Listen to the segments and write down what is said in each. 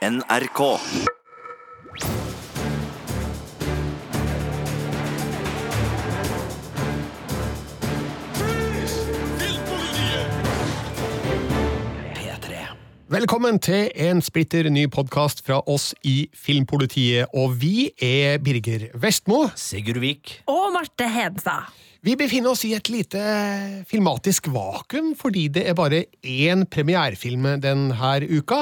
NRK. Velkommen til en splitter ny podkast fra oss i Filmpolitiet. Og vi er Birger Vestmo. Sigurd Vik. Og Marte Hedenstad. Vi befinner oss i et lite filmatisk vakuum fordi det er bare én premierefilm denne uka.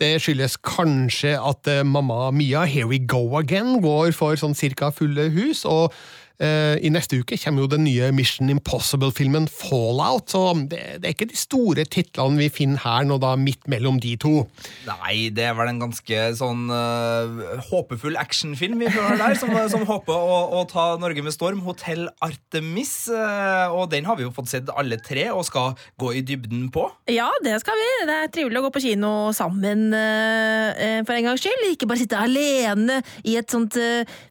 Det skyldes kanskje at eh, Mamma Mia Here We Go Again går for sånn cirka fulle hus. og i neste uke kommer jo den nye Mission Impossible-filmen Fallout, så det, det er ikke de store titlene vi finner her nå da midt mellom de to. Nei, det er vel en ganske sånn uh, håpefull actionfilm vi hører der, som, som håper å, å, ta Norge med storm. Hotell Artemis, uh, og den har vi jo fått sett alle tre, og skal gå i dybden på. Ja, det skal vi. Det er trivelig å gå på kino sammen uh, for en gangs skyld. Ikke bare sitte alene i et sånt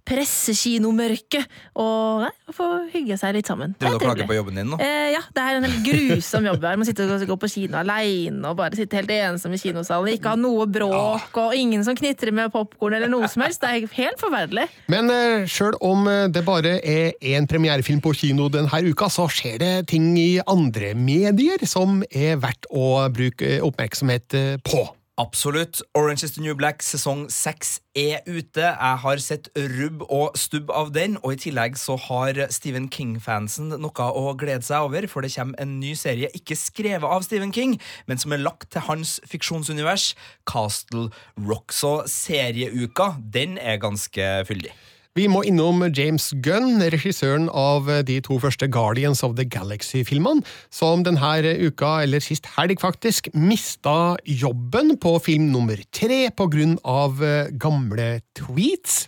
pressekinomørke. og og få hygge seg litt sammen. Du og klager på jobben din nå? Eh, ja, det er en helt grusom jobb her. Man sitter og går på kino aleine og bare sitter helt ensom i kinosalen. Ikke ha noe bråk og ingen som knitrer med popkorn eller noe som helst. Det er helt forferdelig. Men eh, sjøl om eh, det bare er én premierefilm på kino denne uka, så skjer det ting i andre medier som er verdt å bruke oppmerksomhet eh, på. Absolutt. Orange is the New Black sesong seks er ute. Jeg har sett rubb og stubb av den, og i tillegg så har Stephen King-fansen noe å glede seg over, for det kommer en ny serie ikke skrevet av Stephen King, men som er lagt til hans fiksjonsunivers, Castle Rock. Så serieuka, den er ganske fyldig. Vi må innom James Gunn, regissøren av de to første Guardians of the Galaxy-filmene, som denne uka, eller sist helg faktisk, mista jobben på film nummer tre på grunn av eh, gamle tweets.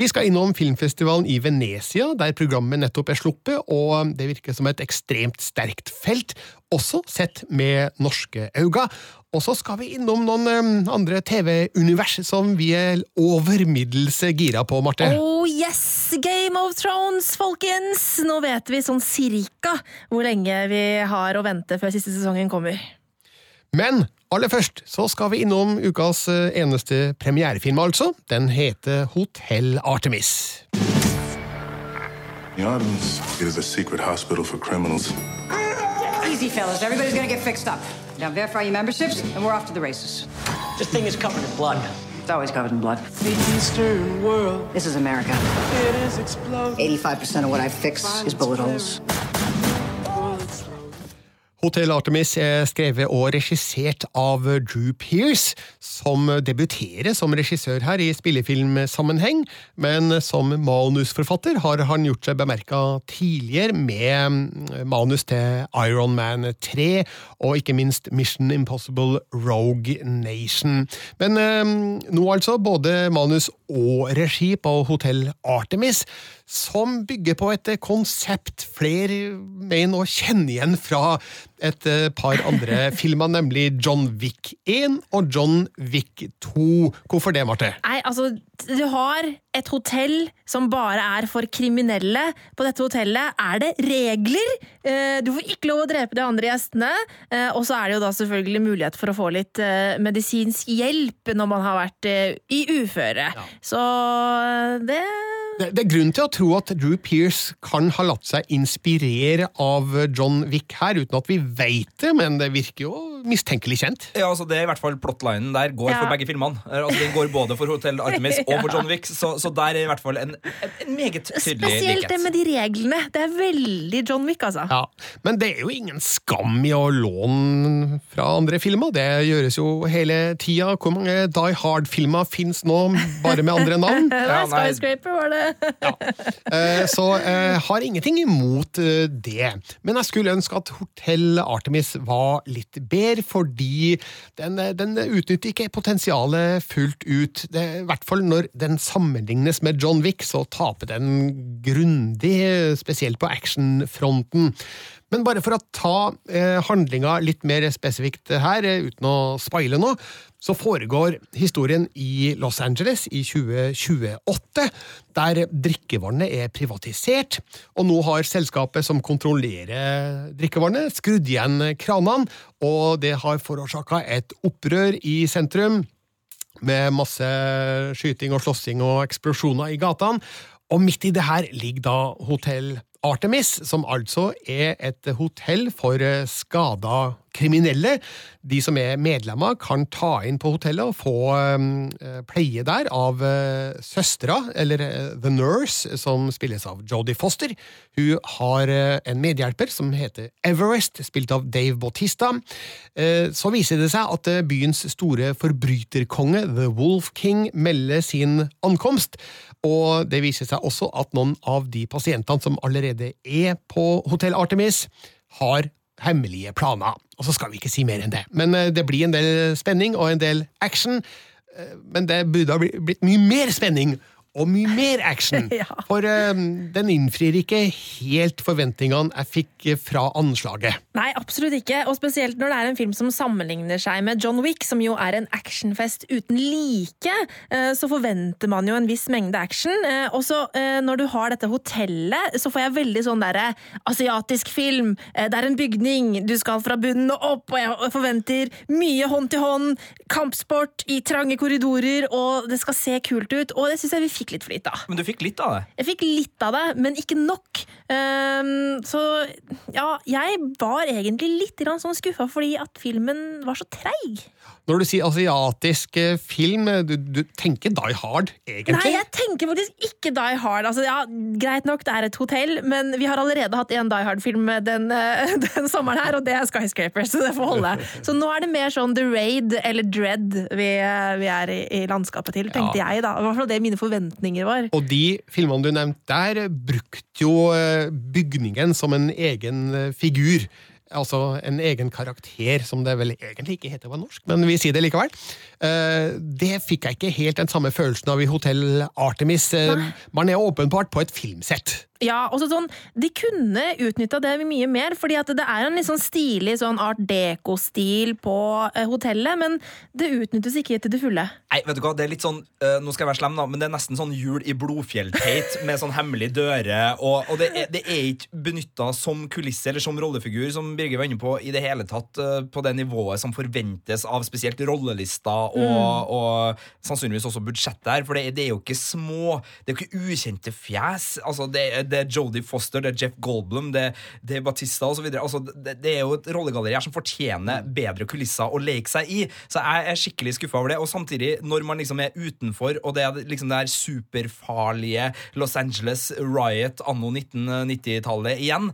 Vi skal innom filmfestivalen i Venezia, der programmet nettopp er sluppet, og det virker som et ekstremt sterkt felt, også sett med norske øyne. Og så skal vi innom noen um, andre TV-univers som vi er over middels gira på, Marte. Oh yes! Game of Thrones, folkens! Nå vet vi sånn cirka hvor lenge vi har å vente før siste sesongen kommer. Men aller først så skal vi innom ukas eneste premierefilm, altså. Den heter Hotell Artemis. The Artemis is a secret hospital for criminals. Easy, fellas. Everybody's gonna get fixed up. Now verify your memberships, and we're off to the races. This thing is covered in blood. It's always covered in blood. The Eastern world. This is America. It is exploding. 85% of what I fix is bullet holes. Hotell Artemis er skrevet og regissert av Drew Pearce, som debuterer som regissør her i spillefilmsammenheng, men som manusforfatter har han gjort seg bemerka tidligere med manus til Iron Man 3 og ikke minst Mission Impossible Rogue Nation. Men eh, nå altså både manus og regi på Hotell Artemis, som bygger på et konsept flere mener å kjenne igjen fra et eh, par andre filmer, nemlig John Wick 1 og John Wick 2. Hvorfor det, Marte? Nei, altså, du har et hotell som bare er for kriminelle. På dette hotellet er det regler. Eh, du får ikke lov å drepe de andre gjestene. Eh, og så er det jo da selvfølgelig mulighet for å få litt medisinsk hjelp når man har vært i uføre. Ja. Så det det, det, er grunn til å tro at Drew Pearce kan ha latt seg inspirere av John Wick her, uten at vi veit det, men det virker jo mistenkelig kjent. Ja, altså Det er i hvert fall plotlinen der går ja. for begge filmene. Altså Den går både for Hotell Artemis og for John Wick, så, så der er i hvert fall en, en meget tydelig likhet. Spesielt det med de reglene. Det er veldig John Wick, altså. Ja, Men det er jo ingen skam i å låne fra andre filmer. Det gjøres jo hele tida. Hvor mange Die Hard-filmer fins nå, bare med andre navn? ja, Skyscraper var det. ja. Eh, så jeg eh, har ingenting imot eh, det. Men jeg skulle ønske at Hotell Artemis var litt bedre mer, fordi den, den utnytter ikke potensialet fullt ut. Det, I hvert fall når den sammenlignes med John Wick, så taper den grundig, spesielt på actionfronten. Men bare for å ta eh, handlinga litt mer spesifikt her, eh, uten å spoile noe, så foregår historien i Los Angeles i 2028, der drikkevannet er privatisert, og nå har selskapet som kontrollerer drikkevannet, skrudd igjen kranene, og det har forårsaka et opprør i sentrum. med masse skyting og slåssing og eksplosjoner i gatene. Og midt i det her ligger da Hotell Artemis, som altså er et hotell for eh, skada kriminelle. De som er medlemmer, kan ta inn på hotellet og få eh, pleie der av uh, søstera, eller eh, The Nurse, som spilles av Jodie Foster. Hun har eh, en medhjelper som heter Everest, spilt av Dave Bautista. Eh, så viser det seg at eh, byens store forbryterkonge, The Wolf King, melder sin ankomst. Og det viser seg også at noen av de pasientene som allerede er på Hotell Artemis, har hemmelige planer. Og så skal vi ikke si mer enn det. Men eh, det blir en del spenning og en del action. Eh, Men det burde ha blitt mye mer spenning og mye mer action. Ja. For eh, den innfrir ikke helt forventningene jeg fikk fra anslaget. Nei, absolutt ikke. Og spesielt når det er en film som sammenligner seg med John Wick, som jo er en actionfest uten like, eh, så forventer man jo en viss mengde action. Eh, Og så eh, når du har dette hotellet, så får jeg veldig sånn derre asiatisk film. Det er en bygning, du skal fra bunnen og opp, og jeg forventer mye hånd til hånd, kampsport i trange korridorer, og det skal se kult ut. Og det syns jeg vi fikk litt for litt av. Men du fikk litt av det. Jeg fikk litt av det, men ikke nok. Så ja, jeg var egentlig litt sånn skuffa fordi at filmen var så treig. Når du sier asiatisk eh, film, eh, du, du tenker Die Hard, egentlig? Nei, jeg tenker faktisk ikke Die Hard. Altså, ja, greit nok, det er et hotell, men vi har allerede hatt en Die Hard-film den, eh, den sommeren her, og det er Skyscrapers, så det får holde. Så nå er det mer sånn The Raid eller Dread vi, vi er i, i landskapet til, tenkte jeg da. I hvert fall det mine forventninger var. Og de filmene du nevnte der, brukte jo bygningen som en egen figur. Altså en egen karakter, som det vel egentlig ikke heter på norsk, men vi sier det likevel. Eh, Det fikk jeg ikke helt den samme følelsen av i Hotell Artemis. Nei. Man er åpenbart på et filmsett. Ja, også sånn, De kunne utnytta det mye mer, fordi at det er en litt sånn stilig sånn art deco-stil på eh, hotellet, men det utnyttes ikke til det fulle. Nei, vet du hva, det er litt sånn øh, Nå skal jeg være slem, da, men det er nesten sånn jul i Blodfjell-tate med sånn hemmelig døre. Og, og det, er, det er ikke benytta som kulisse eller som rollefigur, som Birger var inne på, i det hele tatt øh, på det nivået som forventes av spesielt rollelister og, og sannsynligvis også budsjettet her. For det, det er jo ikke små Det er jo ikke ukjente fjes. Altså, det, det er Jodie Foster, det er Jeff Goldblum, det, det er Batista osv. Altså, det, det er jo et rollegalleri her som fortjener bedre kulisser å leke seg i. Så jeg er skikkelig skuffa over det. Og samtidig, når man liksom er utenfor, og det er liksom det her superfarlige Los Angeles riot anno 1990-tallet igjen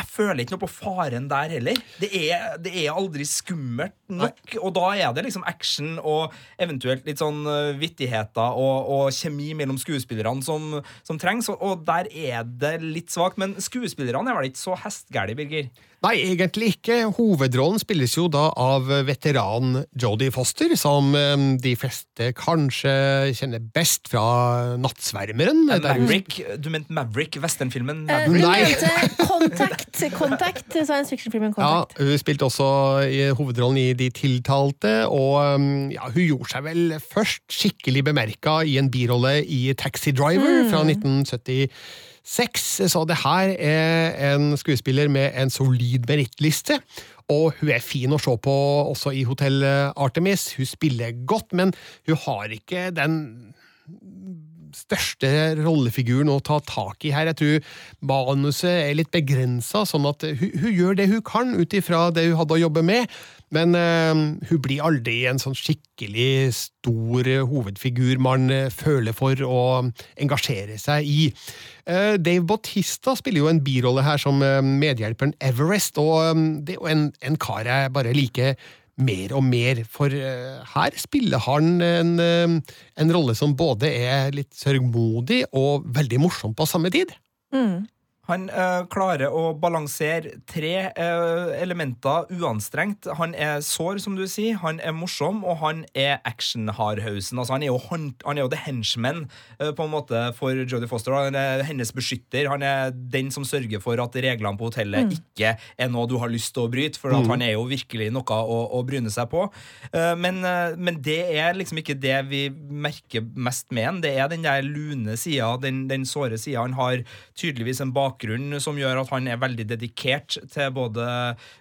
jeg føler ikke noe på faren der heller. Det er, det er aldri skummelt nok. Og da er det liksom action og eventuelt litt sånn uh, vittigheter og, og kjemi mellom skuespillerne som, som trengs. Og, og der er det litt svakt. Men skuespillerne er vel ikke så hestgæli, Birger? Nei, egentlig ikke. Hovedrollen spilles jo da av veteran Jodie Foster, som eh, de fleste kanskje kjenner best fra Nattsvermeren. Maverick, du mente Maverick, westernfilmen Eh, Nei. nevnte Contact, Contact, science fiction-filmen Contact. Ja, hun spilte også i hovedrollen i De tiltalte, og um, ja, hun gjorde seg vel først skikkelig bemerka i en birolle i Taxi Driver fra 1976. Så det her er en skuespiller med en solid merittliste. Og hun er fin å se på også i Hotell Artemis. Hun spiller godt, men hun har ikke den største rollefiguren å ta tak i her. Jeg tror manuset er litt begrensa, sånn at hun, hun gjør det hun kan ut ifra det hun hadde å jobbe med, men uh, hun blir aldri en sånn skikkelig stor eh, hovedfigur man eh, føler for å engasjere seg i. Dave Bautista spiller jo en birolle her som medhjelperen Everest, og um, det er jo en, en kar jeg bare liker mer og mer, for her spiller han en, en rolle som både er litt sørgmodig og veldig morsom på samme tid. Han eh, klarer å balansere tre eh, elementer uanstrengt. Han er sår, som du sier, han er morsom, og han er action-hardhausen. Altså, han, er jo han, han er jo the henchman eh, på en måte for Jodie Foster. Han er hennes beskytter. Han er den som sørger for at reglene på hotellet ikke er noe du har lyst til å bryte, for at han er jo virkelig noe å, å bryne seg på. Eh, men, eh, men det er liksom ikke det vi merker mest med han. Det er den der lune sida, den, den såre sida. Han har tydeligvis en bakgrunn bakgrunn som gjør at han er veldig dedikert til både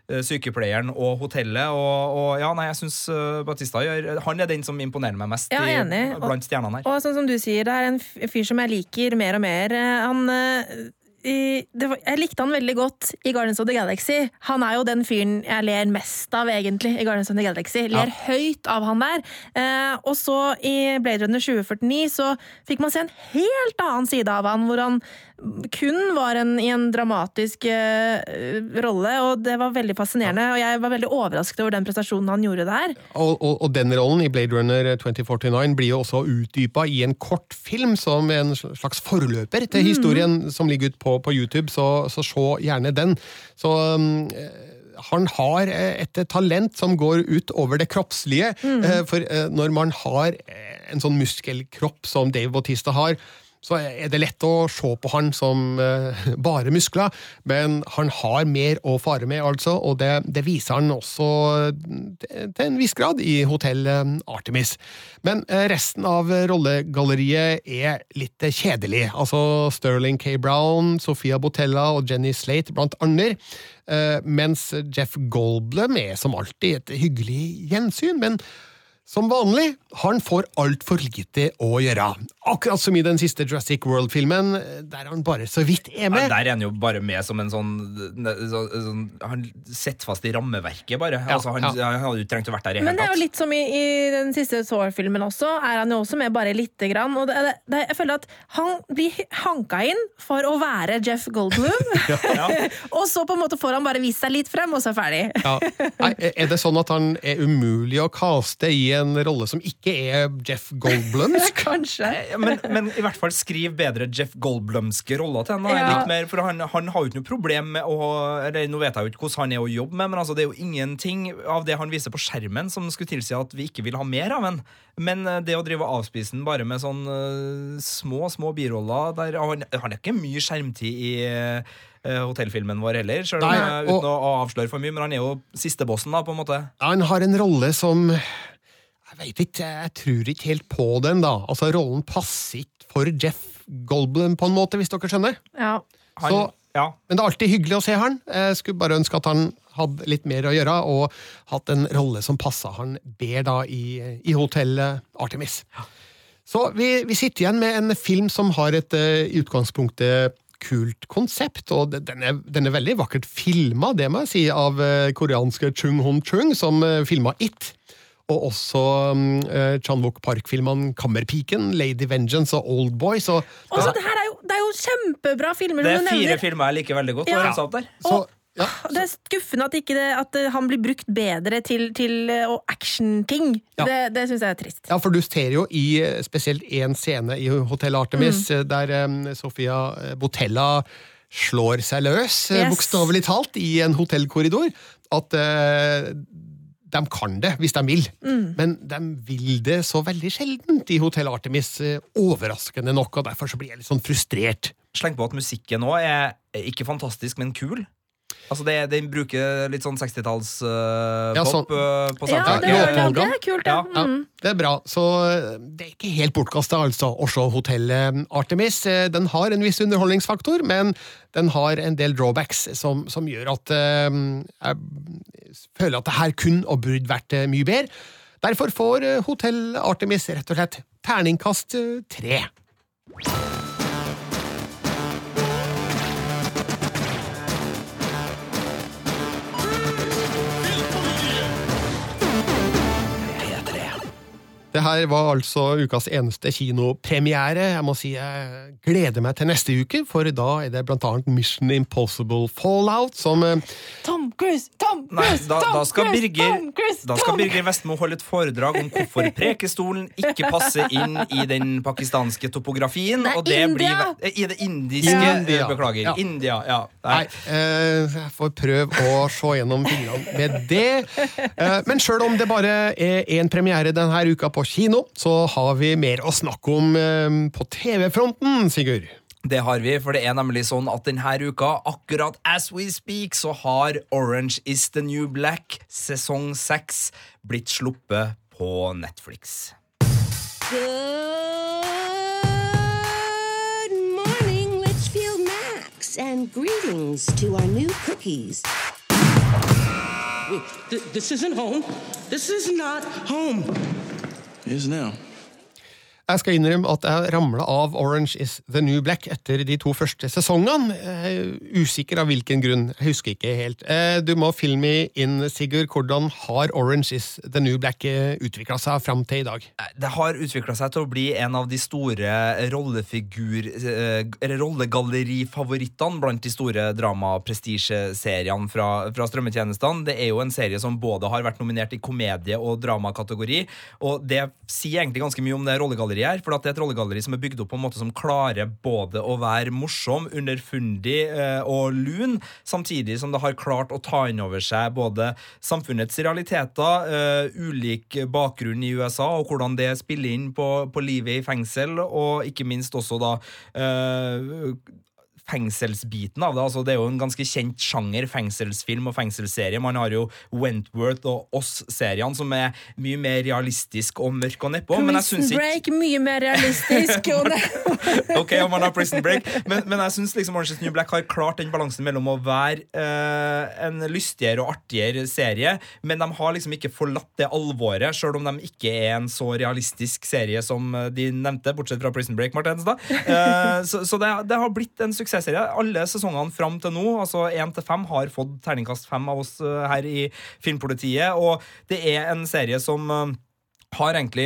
eh, sykepleieren og hotellet. Og, og ja, nei, jeg syns Batista gjør Han er den som imponerer meg mest Ja, i. Og- blant stjernene her. Og sånn som du sier, det er en fyr som jeg liker mer og mer. Eh, Han eh, var, Jeg likte han veldig godt i Guardians of the Galaxy. Han er jo den fyren jeg ler mest av, egentlig, i Guardians of the Galaxy. Ler høyt av han der. Eh, og så i Blade Runner 2049 så fikk man se en helt annen side av han, hvor han kun var en, i en dramatisk eh, rolle, og det var veldig fascinerende. Og jeg var veldig overrasket over den prestasjonen han gjorde der. Og, og, og den rollen i Blade Runner 2049 blir jo også utdypa i en kort film, som en slags forløper til historien som ligger ut på, på YouTube, så, så se gjerne den. Så um, eh, han har eh, et talent som går ut over det kroppslige. Mm. For eh, når man har eh, en sånn muskelkropp som Dave Bautista har, så er det lett å se på han som eh, bare muskler, men han har mer å fare med, altså, og det, det viser han også til til en viss grad i Hotell eh, Artemis. Men eh, resten av rollegalleriet er litt eh, kjedelig. Altså Sterling K. Brown, Sofia Botella og Jenny Slate blant andre. eh, Mens Jeff Goldblum er som alltid et hyggelig gjensyn, men som vanlig, han får altfor lite å gjøre. Akkurat som i den siste Jurassic World-filmen, der han bare så vidt er Ja, med. der er han jo bare med som en sånn, så, sånn Han sitter fast i rammeverket, bare. altså, han, ja. han hadde jo trengt å vært der i hele tatt. Men det er jo litt som i, i den siste Thor-filmen også, er han jo også med bare lite grann. Og det, det, jeg føler at han blir hanka inn for å være Jeff Goldblum, og så på en måte får han bare vist seg litt frem, og så er ferdig. Ja. Er det sånn at han er umulig å kaste i en rolle som ikke er Jeff Goldblumsk? Kanskje. Men, men i hvert fall skriv bedre Jeff Goldblumske roller til henne. Ja. Litt mer, for han, han har jo ikke noe problem med å eller Nå vet jeg jo ikke hvordan han er å jobbe med, men altså, det er jo ingenting av det han viser på skjermen som skulle tilsi at vi ikke vil ha mer av ham. Men eh, det å drive avspise ham bare med sånn uh, små, små biroller der, han, han er ikke mye skjermtid i uh, hotellfilmen vår heller, selv om, Nei, og- uten å, å avsløre for mye. Men han er jo sistebossen, da, på en måte. Han har en rolle som Jeg vet ikke, jeg tror ikke helt på den, da. Altså, Rollen passer ikke for Jeff Goldblum, på en måte, hvis dere skjønner. Ja. Han, Så- ja. Men det er alltid hyggelig å se han. Jeg skulle bare ønske at han hadde litt mer å gjøre, og hatt en rolle som passa han bedre da i, i hotellet Artemis. Så vi, vi sitter igjen med en film som har et eh, i utgangspunktet kult konsept, og den er, den er veldig vakkert filma, det må jeg si, av eh, koreanske Chung Hon Chung, som filma It. Og også um, uh, Chan Wook Park-filmene Kammerpiken, Lady Vengeance og Oldboy. Så Og så det her er jo, det er jo kjempebra filmer. Det er fire filmer jeg liker veldig godt. Ja. og rensa opp så. Det er skuffende at, ikke det, at eh, han blir brukt bedre til, til eh, actionting. Ja. Det, det syns jeg er trist. Ja, for du ser jo i spesielt én scene i Hotell Artemis, Mm. der um, Sofia Botella slår seg løs, Yes. bokstavelig talt, i en hotellkorridor, at eh, de kan det hvis de vil, Mm. men de vil det så veldig sjeldent i Hotell Artemis, eh, overraskende nok, og derfor så blir jeg litt sånn frustrert. Sleng på at musikken òg er er ikke fantastisk, men kul. Altså det, Den bruker litt sånn 60-tallspop uh, Ja, sånn. på Ja, soundtracket. det, ja, låtvalgene. det er kult, ja. Ja, Ja, Mm. det er bra. Så eh, det er ikke helt bortkasta, altså, å se hotellet Artemis. Eh, Den har en viss underholdningsfaktor, men den har en del drawbacks som, som gjør at uh, jeg føler at det her kun og burde vært eh, mye bedre. Derfor får eh, Hotell Artemis rett og slett terningkast eh, tre. Det her var altså ukas eneste kinopremiere. Jeg må si jeg gleder meg til neste uke, for da er det blant annet Mission Impossible Fallout som eh, Tom Cruise! Tom Nei, Cruise! da, Tom da skal Cruise, Birger Tom Cruise, Da skal Birger Vestmo holde et foredrag om hvorfor Prekestolen ikke passer inn i den pakistanske topografien. Nei, og det blir India. blir I det indiske India. eh, Beklager. Ja. India, ja. Nei, eh, jeg får prøve å se gjennom fingrene med det. Eh, men sjøl om det bare er én premiere denne uka på kino, så har vi mer å snakke om eh, på TV-fronten, Sigurd. Det har vi, for det er nemlig sånn at denne uka, akkurat as we speak, så har Orange is the New Black sesong 6 blitt sluppet på Netflix. Good morning, Litchfield Max, and and greetings to our new cookies. Wait, th- this isn't home. This is not home. Is now. Jeg skal innrømme at jeg ramla av Orange is the New Black etter de to første sesongene. Er usikker av hvilken grunn. Jeg husker ikke helt. Eh, Du må filme meg inn, Sigurd. Hvordan har Orange is the New Black utvikla seg fram til i dag? Det har utvikla seg til å bli en av de store rollefigur... eh, Eller rollegallerifavorittene blant de store drama-prestisjeseriene fra, fra strømmetjenestene. Det er jo en serie som både har vært nominert i komedie- og dramakategori, og det sier egentlig ganske mye om det rollegalleriet her, for det er et rollegalleri som er bygd opp på en måte som klarer både å være morsom, underfundig eh, og lun, samtidig som det har klart å ta inn over seg både samfunnets realiteter, eh, ulik bakgrunn i USA, og hvordan det spiller inn på, på livet i fengsel, og ikke minst også da eh, fengselsbiten av det. Altså, det er jo en ganske kjent sjanger, fengselsfilm og fengselsserie. Man har jo Wentworth og Oss-seriene, som er mye mer realistisk og mørk og nedpå. Prison ikke Break, mye mer realistisk. og Ok, om man har Prison Break Men, men jeg syns liksom Orange is New Black har klart den balansen mellom å være eh, en lystigere og artigere serie, men de har liksom ikke forlatt det alvoret, sjøl om de ikke er en så realistisk serie som eh, de nevnte, bortsett fra Prison Break, Martenstad. Eh, så så det, det har blitt en suksessserie. Alle sesongene fram til nå, altså én til fem, har fått terningkast fem av oss eh, her i Filmpolitiet, og det er en serie som eh, har egentlig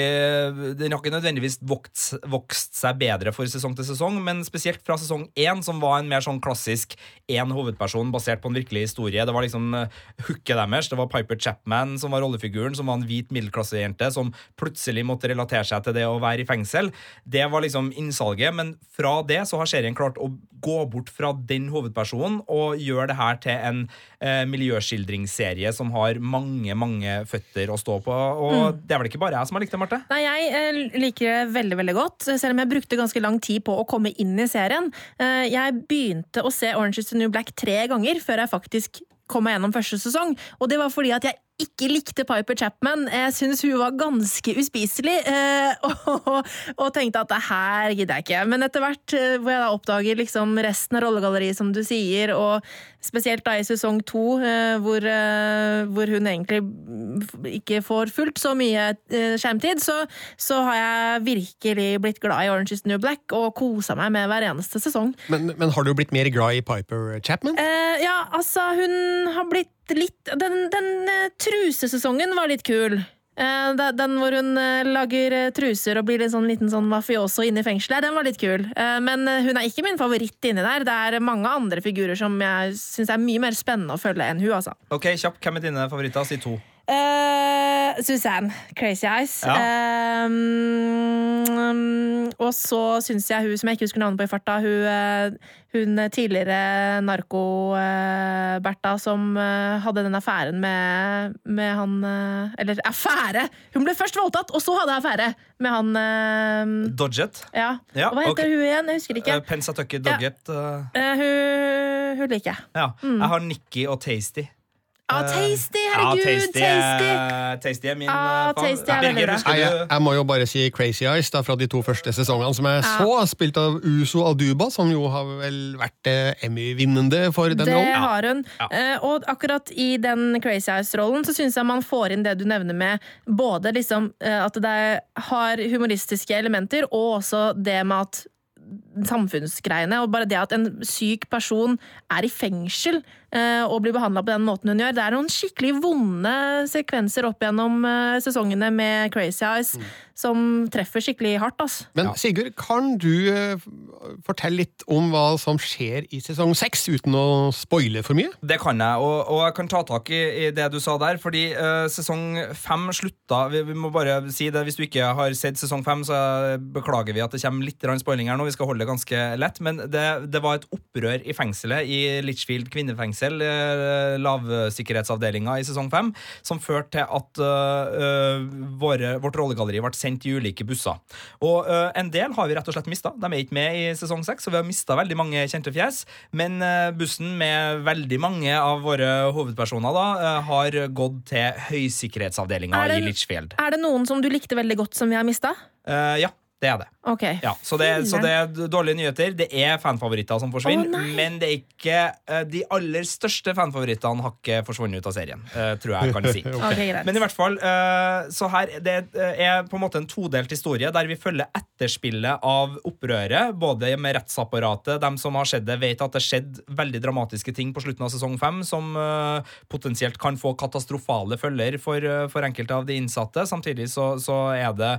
Den har ikke nødvendigvis vokst, vokst seg bedre for sesong til sesong, men spesielt fra sesong én, som var en mer sånn klassisk én hovedperson basert på en virkelig historie. Det var liksom uh, hooket deres. Det var Piper Chapman som var rollefiguren, som var en hvit middelklassejente som plutselig måtte relatere seg til det å være i fengsel. Det var liksom innsalget, men fra det så har serien klart å gå bort fra den hovedpersonen og gjøre det her til en eh, miljøskildringsserie som har mange, mange føtter å stå på. Og det er vel ikke bare jeg som har likt det, Marte? Nei, Jeg eh, liker det veldig veldig godt, selv om jeg brukte ganske lang tid på å komme inn i serien. Eh, Jeg begynte å se Orange is the New Black tre ganger før jeg faktisk kom meg gjennom første sesong. Og det var fordi at jeg ikke likte Piper Chapman. Jeg syns hun var ganske uspiselig, eh, og, og tenkte at det her gidder jeg ikke. Men etter hvert eh, hvor jeg da oppdager liksom resten av rollegalleriet, som du sier, og spesielt da i sesong to, eh, hvor, hvor hun egentlig ikke får fullt så mye skjermtid, så, så har jeg virkelig blitt glad i Orange is New Black og kosa meg med hver eneste sesong. Men, men har du blitt mer glad i Piper Chapman? Eh, ja, altså, hun har blitt litt Den, den eh, trusesesongen var litt kul. Eh, den hvor hun eh, lager truser og blir litt sånn liten sånn mafioso inne i fengselet, den var litt kul. Men hun er ikke min favoritt inni der. Det er mange andre figurer som jeg syns er mye mer spennende å følge enn hun, altså. Ok, kjapp. Hvem er dine favoritter? Si to. Eh, Suzanne. Crazy Eyes. Ja. Eh, og så syns jeg hun som jeg ikke husker navnet på i farta, hun, eh, hun tidligere narko-Bertha som uh, hadde den affæren med, med han Eller affære! Hun ble først voldtatt, og så hadde affære med han Dodget. Ja. Ja, Hva heter okay. hun igjen? Jeg husker ikke. Uh, Pensatucky Dodget. Ja. Hun, hun liker jeg. ja. Jeg har Nikki og Tasty. Ah, Eh, tasty! herregud! Herregud, tasty, tasty! er- tasty er min Ah, eh. Tasty er Birger, husker jeg, du? jeg må jo bare si Crazy Eyes da, fra de to første sesongene som jeg så, spilt av Uso Aduba, som jo har vel vært eh, Emmy-vinnende for den rollen. Det har hun. Eh, og akkurat i den Crazy Eyes-rollen så syns jeg man får inn det du nevner med både liksom uh, at det har humoristiske elementer, og også det med at samfunnsgreiene, og bare det at en syk person er i fengsel eh, og blir behandla på den måten hun gjør. Det er noen skikkelig vonde sekvenser opp gjennom eh, sesongene med Crazy Eyes som treffer skikkelig hardt. Altså. Men Sigurd, kan du eh, fortelle litt om hva som skjer i sesong seks, uten å spoile for mye? Det kan jeg, og, og jeg kan ta tak i, i det du sa der. Fordi uh, sesong fem slutta vi, vi må bare si det, Hvis du ikke har sett sesong fem, så beklager vi at det kommer litt grann spoiling her nå. Vi skal holde det ganske lett. Men det, det var et opprør i fengselet, i Litchfield kvinnefengsel, uh, lavsikkerhetsavdelinga i sesong fem, som førte til at uh, eh, våre, vårt rollegalleri ble sendt i ulike busser. Og eh, en del har vi rett og slett mista. De er ikke med i sesong seks, så vi har mista veldig mange kjente fjes. Men eh, bussen med veldig mange av våre hovedpersoner da, eh, har gått til høysikkerhetsavdelinga Er i Litchfield. Er det noen som du likte veldig godt som vi har mista? Uh, ja. Det er det. Okay. Ja, så, det så det er dårlige nyheter. Det er fanfavoritter som forsvinner, Oh, men det er ikke eh, de aller største fanfavorittene har ikke forsvunnet ut av serien, eh, tror jeg jeg kan si. okay. Okay, Men i hvert fall, eh, så her Det er på en måte en todelt historie der vi følger etterspillet av opprøret, både med rettsapparatet. De som har sett det, vet at det skjedde veldig dramatiske ting på slutten av sesong fem som potensielt kan få katastrofale følger for, for enkelte av de innsatte. Samtidig så, så er det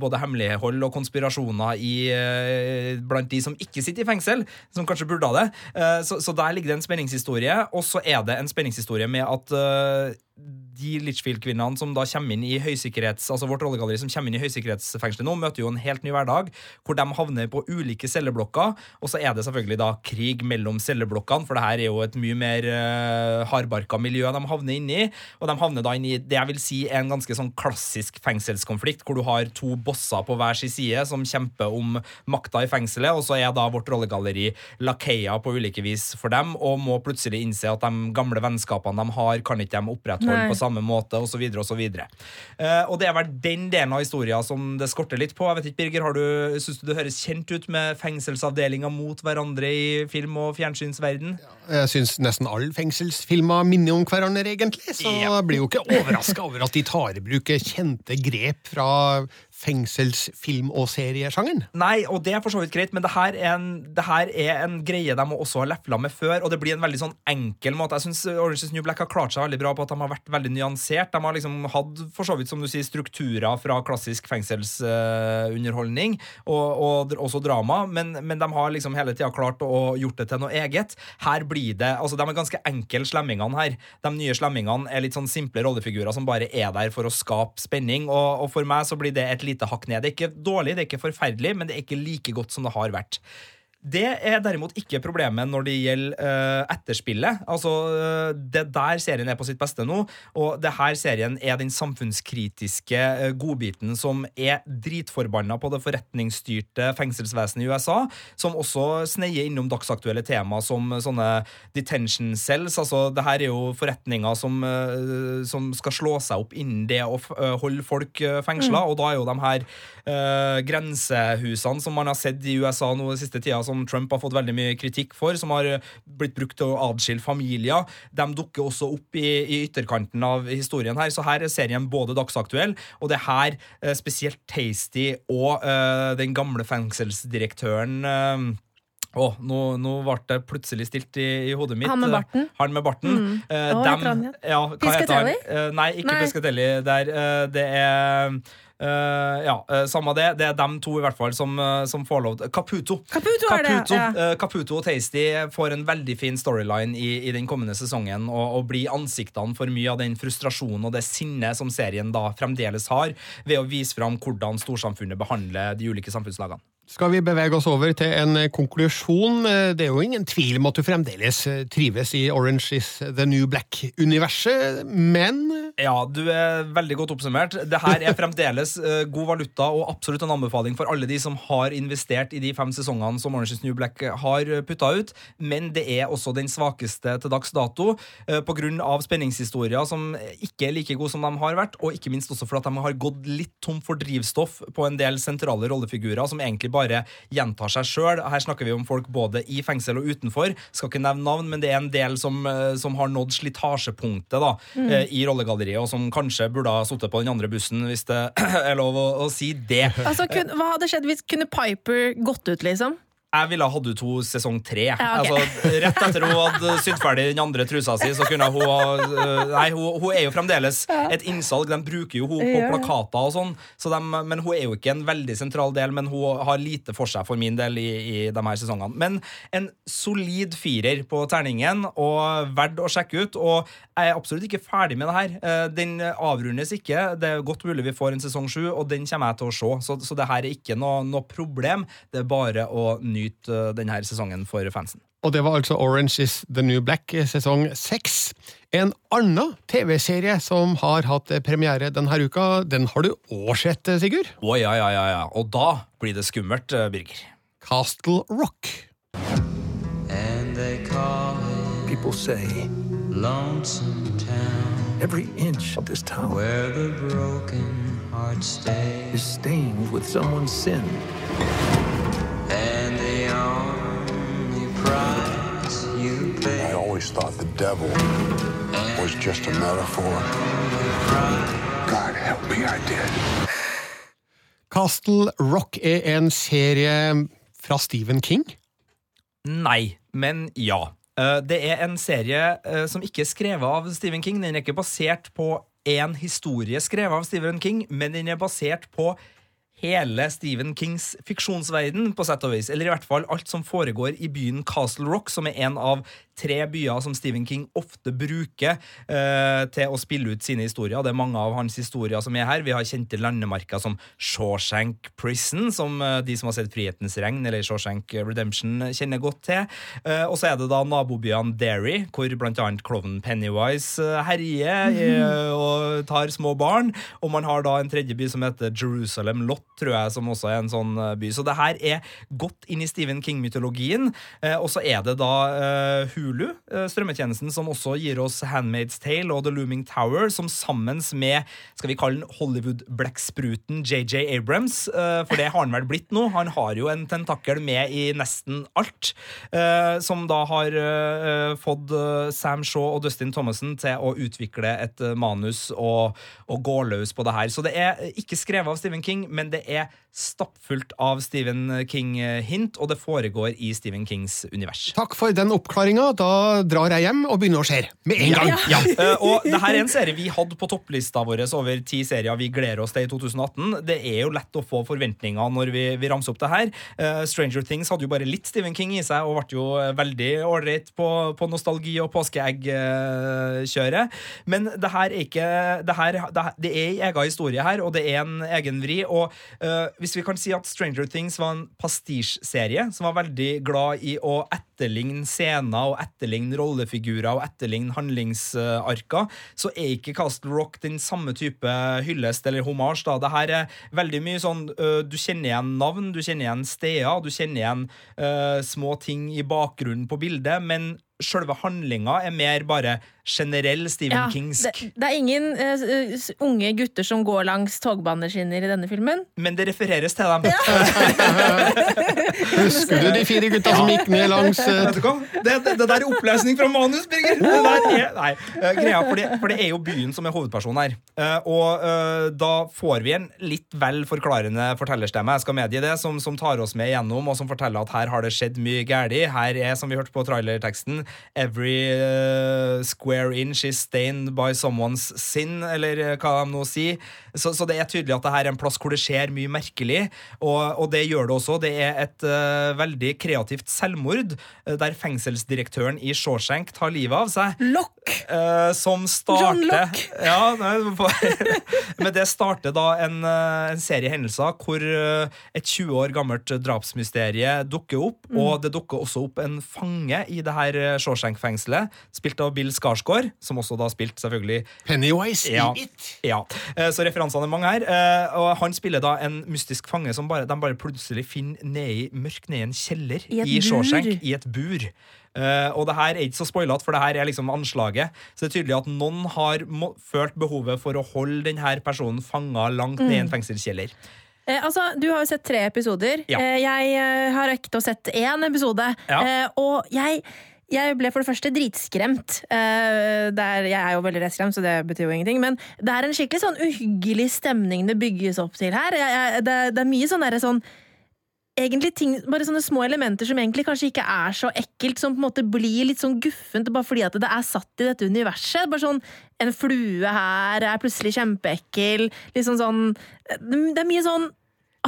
både hemmelighold og konspirasjoner i, eh, blant de som ikke sitter i fengsel, som kanskje burde ha det. Eh, så, så der ligger det en spenningshistorie. Og så er det en spenningshistorie med at eh, de Litchfield-kvinnene som da kommer inn i høysikkerhets, altså vårt rollegalleri som kommer inn i høysikkerhetsfengselet nå, møter jo en helt ny hverdag, hvor de havner på ulike celleblokker. Og så er det selvfølgelig da krig mellom celleblokkene, for det her er jo et mye mer uh, hardbarka miljø de havner inni. Og de havner da inn i det jeg vil si er en ganske sånn klassisk fengselskonflikt, hvor du har to bosser på hver sin side som kjemper om makta i fengselet, og så er da vårt rollegalleri lakeia på ulike vis for dem, og må plutselig innse at de gamle vennskapene de har, kan ikke de opprettholde Nei. på samme måte, osv., så videre og det er vel den delen av historien som det skorter litt på. Jeg vet ikke, Birger, har du, Syns du det høres kjent ut med fengselsavdelinger mot hverandre i film- og fjernsynsverden? Jeg syns nesten alle fengselsfilmer minner om hverandre, egentlig. Så Ja. jeg blir jo ikke overraska over at de tar i bruk kjente grep fra fengselsfilm- og seriesjangeren. Nei, og det er for så vidt greit, men det her er en, her er en greie de også har lefla med før, og det blir en veldig sånn enkel måte. Jeg syns Orange is New Black har klart seg veldig bra på at de har vært veldig nyansert. De har liksom hatt for så vidt, som du sier, strukturer fra klassisk fengselsunderholdning og, og også drama, men, men de har liksom hele tida klart å gjort det til noe eget. Her blir det altså De er ganske enkle, slemmingene her. De nye slemmingene er litt sånn simple rollefigurer som bare er der for å skape spenning, og, og for meg så blir det et lite hakk ned. Det er ikke dårlig, det er ikke forferdelig, men det er ikke like godt som det har vært. Det er derimot ikke problemet når det gjelder uh, etterspillet. Altså, uh, Det der serien er på sitt beste nå, og det her serien er den samfunnskritiske uh, godbiten som er dritforbanna på det forretningsstyrte fengselsvesenet i USA, som også sneier innom dagsaktuelle tema som sånne detention cells. Altså, det her er jo forretninger som, som skal slå seg opp innen det å holde folk fengsla, og da er jo de her eh, grensehusene som man har sett i USA nå den siste tida, som Trump har fått veldig mye kritikk for, som har blitt brukt til å adskille familier, de dukker også opp i, i ytterkanten av historien her. Så her er serien både dagsaktuell, og det er her eh, spesielt Tasty og uh, den gamle fengselsdirektøren uh, å, nå, nå ble det plutselig stilt i, i hodet mitt. Han med barten? Han med barten. Eh, Hva dem- ja, hva heter han? Piscatelli? Eh, nei, ikke Nei. Piscatelli. Der, eh, det er eh, ja, eh, samme det. Det er dem to i hvert fall som, eh, som får lov til Caputo. Caputo Caputo, ja. Caputo og Tasty får en veldig fin storyline i, i den kommende sesongen, og, og blir ansiktene for mye av den frustrasjonen og det sinnet som serien da fremdeles har, ved å vise fram hvordan storsamfunnet behandler de ulike samfunnslagene. Skal vi bevege oss over til en eh, konklusjon? Eh, Det er jo ingen tvil om at du fremdeles eh, trives i Orange is the New Black-universet, men Ja, du er veldig godt oppsummert. Det her er fremdeles god valuta og absolutt en anbefaling for alle de som har investert i de fem sesongene som Orange is the New Black har putta ut, men det er også den svakeste til dags dato pga. spenningshistorier som ikke er like gode som de har vært, og ikke minst også for at de har gått litt tom for drivstoff på en del sentrale rollefigurer som egentlig bare gjentar seg sjøl. Her snakker vi om folk både i fengsel og utenfor. Skal ikke nevne navn, men det er en del som, eh, som har nådd slitasjepunktet da, mm. i rollegalleriet, og som kanskje burde ha sittet på den andre bussen, hvis det er lov å, å si det. Altså, kun, hva hadde skjedd hvis kunne Piper gått ut, liksom? Jeg ville ha hatt ut henne sesong tre. Ja, okay. altså, rett etter hun hadde sydd ferdig den andre trusa si, så kunne hun ha øh, Nei, hun, hun er jo fremdeles et innsalg. De bruker jo hun på plakater og sånn, så de, men hun er jo ikke en veldig sentral del. Men hun har lite for seg for min del i, i de her sesongene. Men en solid firer på terningen, og verdt å sjekke ut. Og jeg er absolutt ikke ferdig med det her. Eh, Den avrundes ikke. Det er godt mulig vi får en sesong sju, og den kommer jeg til å se. Så, så det her er ikke noe, noe problem. Det er bare å nyte eh, denne sesongen for fansen. Og det var altså Orange is the New Black eh, sesong seks. En annen TV-serie som har hatt eh, premiere denne uka, den har du òg sett, Sigurd? Å ja, ja, ja, ja. Og da blir det skummelt, Birger. Castle Rock. And they call it People say Lonesome Town, every inch of this town where the broken heart stays. is stained with someone's sin. And the only price you pay. I always thought the devil was just a metaphor. God help me, I did. Castle Rock er en serie fra Stephen King. Nei, men ja. Eh, Det er en serie eh, som ikke er skrevet av Stephen King. Den er ikke basert på én historie skrevet av Stephen King, men den er basert på hele Stephen Kings fiksjonsverden, på sett og vis. Eller i hvert fall alt som foregår i byen Castle Rock, som er en av tre byer som Stephen King ofte bruker eh, til å spille ut sine historier. Det er mange av hans historier som er her. Vi har kjente landemerker som Shawshank Prison, som eh, de som har sett Frihetens regn eller Shawshank Redemption kjenner godt til. Eh, og så er det da nabobyene Derry, hvor annet klovnen Pennywise eh, herjer eh, og tar små barn. Og man har da en tredje by som heter Jerusalem Lot, tror jeg, som også er en sånn eh, by. Så det her er godt inn i Stephen King-mytologien. Eh, og så er det da eh, Hulu, eh, strømmetjenesten, som også gir oss Handmaid's Tale og The Looming Tower, som sammen med skal vi kalle den Hollywood-blekkspruten JJ Abrams, eh, for det har han vel blitt nå. Han har jo en tentakkel med i nesten alt. eh, Som da har fått Sam Shaw og Dustin Thomassen til å utvikle et manus og, og gå løs på det her. Så det er ikke skrevet av Stephen King, men det er stappfullt av Stephen King-hint, og det foregår i Stephen Kings univers. Takk for den oppklaringa. Da drar jeg hjem og begynner å se med en gang. Ja. Eh, og det her er en serie vi hadde på topplista vår over ti serier vi gleder oss til i 2018. Det er jo lett å få forventninger når vi, vi ramser opp det her. Uh, Stranger Things hadde jo bare litt Stephen King i seg og ble jo veldig ålreit på, på nostalgi- og påskeegg-kjøret. Men det her er ikke Det, her, det, det er en egen historie her, og det er en egen vri. Og eh, hvis vi kan si at Stranger Things var en pastisjserie som var veldig glad i å etterligne scener og etterligne rollefigurer og etterligne handlingsarker, så er ikke Castle Rock den samme type hyllest eller homasj. da. Det her er veldig mye sånn øh, Du kjenner igjen navn, du kjenner igjen steder, du kjenner igjen uh, små ting i bakgrunnen på bildet, men Selve handlinga er mer bare generell Stephen Ja, Kingsk. det, det er ingen uh, unge gutter som går langs togbaneskinner i denne filmen. Men det refereres til dem. Husker du de fire gutta som gikk ned langs hva? Det, det, det der er oppløsning fra manus, Birger! Det der er, nei, uh, greia, for det, for det er jo byen som er hovedpersonen her. Eh, og da får vi en litt vel forklarende fortellerstemme, jeg skal medgi det, som, som tar oss med igjennom, og som forteller at her har det skjedd mye galt. Her er, som vi hørte på trailerteksten, every square inch she's stained by someone's sin, eller eh, hva de nå sier. Så, så det er tydelig at det her er en plass hvor det skjer mye merkelig, og, og det gjør det også. Det er et uh, veldig kreativt selvmord, uh, der fengselsdirektøren i Shawshank tar livet av seg. Lock! Uh, som John starter Locke. Ja, nei, Men det starter da en, eh, en serie hendelser hvor eh, et 20 år gammelt drapsmysterie dukker opp, Mm. og det dukker også opp en fange i det her eh, Shawshank-fengselet, spilt av Bill Skarsgård, som også da spilt selvfølgelig Pennywise ja, i It? ja. Så Så referansene er mange her. Uh, Og han spiller da en mystisk fange som bare, de bare plutselig finner nedi, mørkt ned i en kjeller I i Shawshank, bur. i et bur. Uh, og det her er ikke så spoilete, for det her er liksom anslaget. Så det er tydelig at noen har følt behovet for å holde denne personen fanga langt ned i en fengselskjeller. Eh, altså, Du har jo sett tre episoder. Ja. Eh, jeg eh, har rekt å sett én episode. Ja. Eh, og jeg, jeg ble for det første dritskremt. Uh, der, jeg er jo veldig rettskremt, så det betyr jo ingenting. Men det er en skikkelig sånn uhyggelig stemning det bygges opp til her. Jeg, jeg, det, det er mye sånn derre sånn Egentlig ting, bare sånne små elementer som egentlig kanskje ikke er så ekkelt, som på en måte blir litt sånn guffent bare fordi at det er satt i dette universet. Bare sånn En flue her er plutselig kjempeekkel. Liksom sånn Det er mye sånn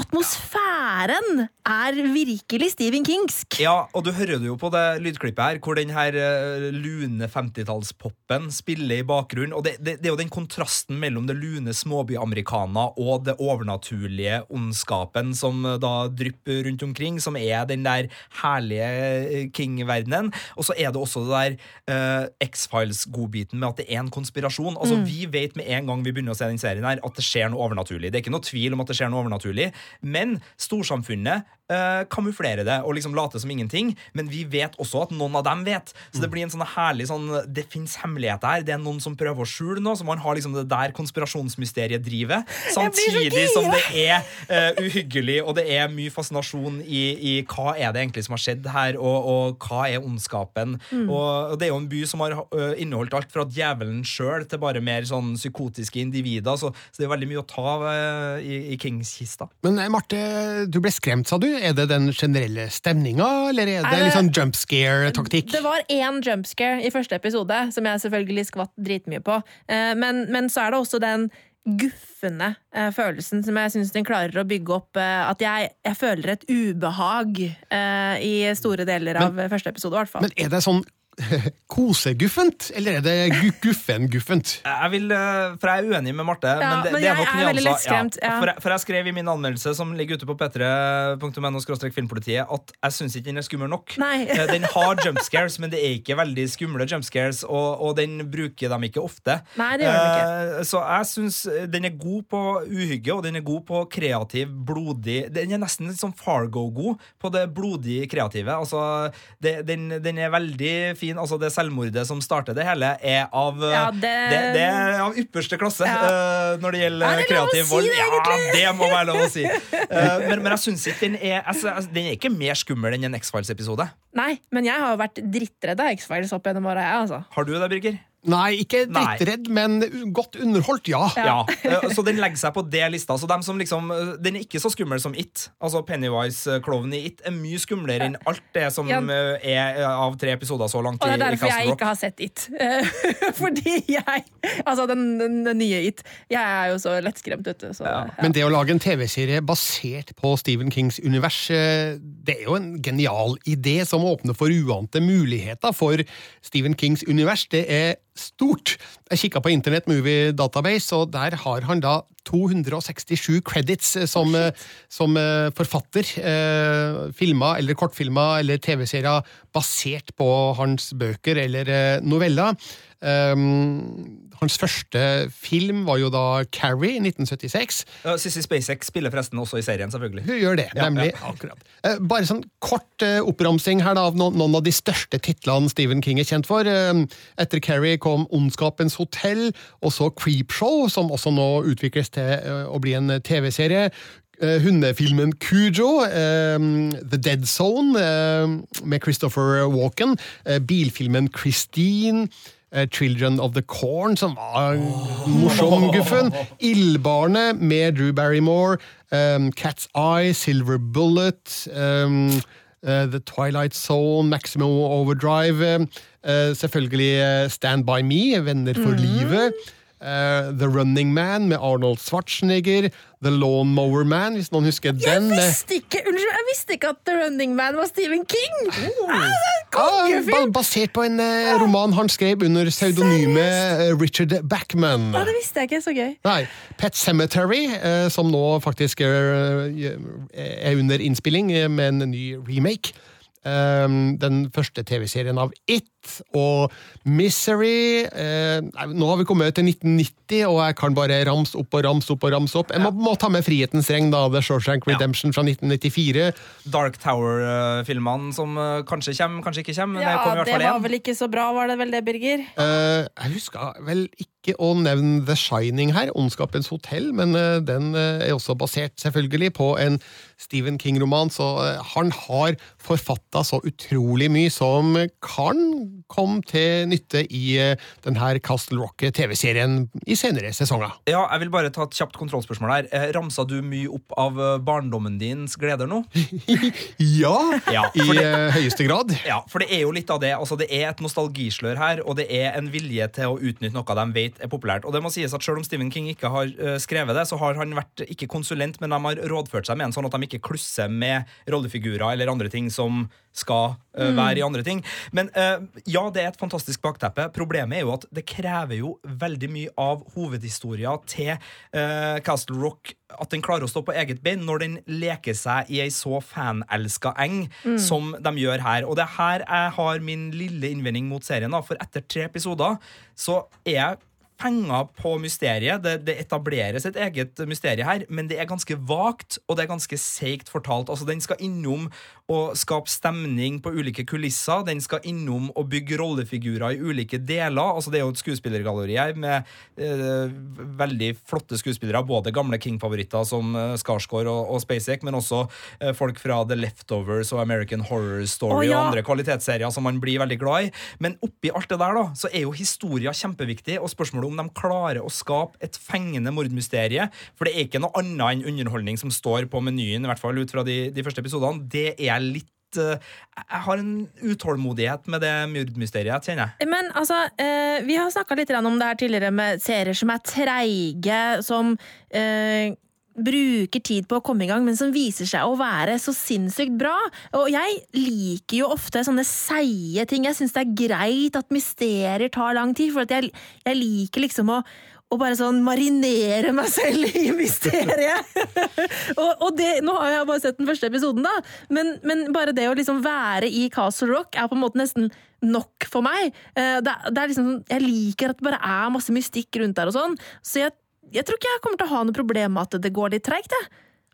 Atmosfæren er virkelig Stephen Kingsk. Ja, og du hører det jo på det lydklippet her, hvor den her eh, lune 50-tallspopen spiller i bakgrunnen. Og det, det, det er jo den kontrasten mellom det lune småbyamerikana og det overnaturlige ondskapen som eh, da drypper rundt omkring, som er den der herlige eh, King-verdenen. Og så er det også det der uh, X-Files-godbiten med at det er en konspirasjon. Altså, Vi vet med en gang vi begynner å se den serien her, at det skjer noe overnaturlig. Det er ikke noe tvil om at det skjer noe overnaturlig, men storsamfunnet eh, kamuflere det og liksom late som ingenting, men vi vet også at noen av dem vet. Så det blir en sånn herlig sånn Det fins hemmeligheter her. Det er noen som prøver å skjule noe, så man har liksom det der konspirasjonsmysteriet driver. Samtidig som det er uh, uhyggelig, og det er mye fascinasjon i, i hva er det egentlig som har skjedd her, og, og hva er ondskapen. Og, og det er jo en by som har uh, inneholdt alt fra djevelen sjøl til bare mer sånn psykotiske individer, så, så det er veldig mye å ta av uh, i, i Kings-kista. Men Marte, du ble skremt, sa du. Er det den generelle stemninga, eller er det Er det- litt sånn jump scare-taktikk? Det var én jump scare i første episode, som jeg selvfølgelig skvatt dritmye på. Eh, Men, men så er det også den guffende eh, følelsen som jeg syns den klarer å bygge opp. eh, At jeg, jeg føler et ubehag eh, i store deler av første episode, i hvert fall. Men er det sånn koseguffent, eller er det Guffenguffent? Jeg vil, eh, for jeg er uenig med Marte. Ja, men det, men det er jeg er veldig litt lettskremt, ja. For, jeg, for jeg skrev i min anmeldelse som ligger ute på p3.no filmpolitiet, at jeg syns ikke den er skummel nok. Nei. Eh, Den har jump scares, men det er ikke veldig skumle jump scares, og, og den bruker dem ikke ofte. Nei, det gjør den ikke. Eh, Så jeg syns den er god på uhygge, og den er god på kreativ, blodig Den er nesten litt sånn Fargo-god på det blodig kreative. Altså, det, den, den er veldig fin. Altså, det selvmordet som starter det hele, er av eh, Ja, det- det, det er av ypperste klasse Ja. eh, når det gjelder Er kreativ si vold. Ja, det må være lov å si. Eh, men, men jeg syns ikke den er altså, altså, Den er ikke mer skummel enn en X-Files-episode. Nei, men jeg har jo vært drittredd av X-Files opp gjennom åra, jeg, altså. Har du det, Birger? Nei, ikke Nei. men godt underholdt, ja. Ja, eh, Så den legger seg på det lista. Så dem som liksom, eh, Den er ikke så skummel som It. Altså Pennywise-klovnen i It er mye skumlere enn alt det som Ja. eh, er av tre episoder så langt Og det er i derfor jeg ikke har sett It. Fordi jeg Altså, den, den, den nye It. Jeg er jo så lettskremt, vet du. Så, ja. Men det å lage en TV-serie basert på Stephen Kings univers, det er jo en genial idé som åpner for uante muligheter for Stephen Kings univers. Det er stort. Jeg kikka på Internet Movie Database, og der har han da 267 credits eh, som, eh, som eh, forfatter. Eh, filmer eller kortfilmer eller TV-serier basert på hans bøker eller noveller. Um, hans første film var jo da Carrie i 1976. Ja, Sissy Spacek spiller forresten også i serien, selvfølgelig. Hun gjør det, nemlig. ja. Eh, Bare sånn kort uh, oppramsing her da, av noen, noen av de største titlene Stephen King er kjent for. Uh, Etter Carrie kom Ondskapens hotell, og så Creepshow, som også nå utvikles til eh, å bli en TV-serie. Eh, Hundefilmen Cujo, eh, The Dead Zone med Christopher Walken, bilfilmen Christine, Children of the Corn, som var morsom, guffen. Ildbarnet med Drew Barrymore. Um, Cat's Eye, Silver Bullet. Um, uh, The Twilight Zone, Maximum Overdrive. Uh, selvfølgelig Stand By Me, Venner for livet. Eh, The Running Man med Arnold Schwarzenegger. The Lawnmower Man, hvis noen husker Jeg den. visste ikke unnskyld, jeg visste ikke at The Running Man var Stephen King! Ah, det en Ja, ba- basert på en eh, roman han skrev under pseudonymet eh, Richard Backman. Ja, det visste jeg ikke. Så gøy. Nei, Pet Cemetery, som nå faktisk er, er under innspilling med en ny remake. Um, den første TV-serien av It og Misery. Eh, nå har vi kommet til 1990, og jeg kan bare ramse opp og ramse opp. og ramse opp. Jeg må, må ta med Frihetens regn, da, The Shawshank Redemption fra 1994. Dark Tower-filmene som eh, kanskje kommer, kanskje ikke kommer. Men det Ja, kommer i hvert det var vel ikke så bra, var det vel det, Birger? Eh, jeg husker vel ikke å nevne The Shining her, Ondskapens hotell, men eh, den eh, er også basert selvfølgelig på en Stephen King-roman, så eh, han har forfatta så utrolig mye som kan komme til nytte i uh, denne Castle Rock-TV-serien i senere sesonger. Ja, jeg vil bare ta et kjapt kontrollspørsmål her. Eh, Ramsa du mye opp av eh, barndommen dins gleder nå? Ja, Ja, i det- i høyeste grad. Ja, for det er jo litt av det. Altså, det er et nostalgislør her, og det er en vilje til å utnytte noe de vet er populært. Og det må sies at Selv om Stephen King ikke har eh, skrevet det, så har han vært ikke konsulent, men de har rådført seg med en sånn at de ikke klusser med rollefigurer eller andre ting som skal uh, være i andre ting. Men uh, ja, det er et fantastisk bakteppe. Problemet er jo at det krever jo veldig mye av hovedhistoria til uh, Castle Rock at den klarer å stå på eget bein når den leker seg i ei så fanelska eng som de gjør her. Og det er her jeg har min lille innvending mot serien. da, For etter tre episoder så er jeg penger på mysteriet. Det, det etableres et eget mysterium her, men det er ganske vagt, og det er ganske seigt fortalt. Altså, Den skal innom og skape stemning på ulike kulisser. Den skal innom og bygge rollefigurer i ulike deler. Altså, det er jo et skuespillergalleri her med eh, veldig flotte skuespillere. Både gamle King-favoritter som eh, Skarsgård og, og Spacek, men også eh, folk fra The Leftovers og American Horror Story oh, ja. og andre kvalitetsserier som man blir veldig glad i. Men oppi alt det der da, så er jo historia kjempeviktig, og spørsmålet om de klarer å skape et fengende mordmysterie, for det er ikke noe annet enn underholdning som står på menyen, i hvert fall ut fra de, de første episodene, det er litt eh, Jeg har en utålmodighet med det mordmysteriet, kjenner jeg. Men altså, eh, vi har snakka litt om det her tidligere med serier som er treige, som eh, bruker tid på å komme i gang, men som viser seg å være så sinnssykt bra. Og jeg liker jo ofte sånne seige ting. Jeg syns det er greit at mysterier tar lang tid, for jeg, jeg liker liksom å og bare sånn marinere meg selv i mysteriet. og, og det, nå har jeg bare sett den første episoden, da, men, men bare det å liksom være i Castle Rock er på en måte nesten nok for meg. Eh, Det, det er liksom, jeg liker at det bare er masse mystikk rundt der og sånn, så jeg, jeg tror ikke jeg kommer til å ha noe problem med at det går litt treigt.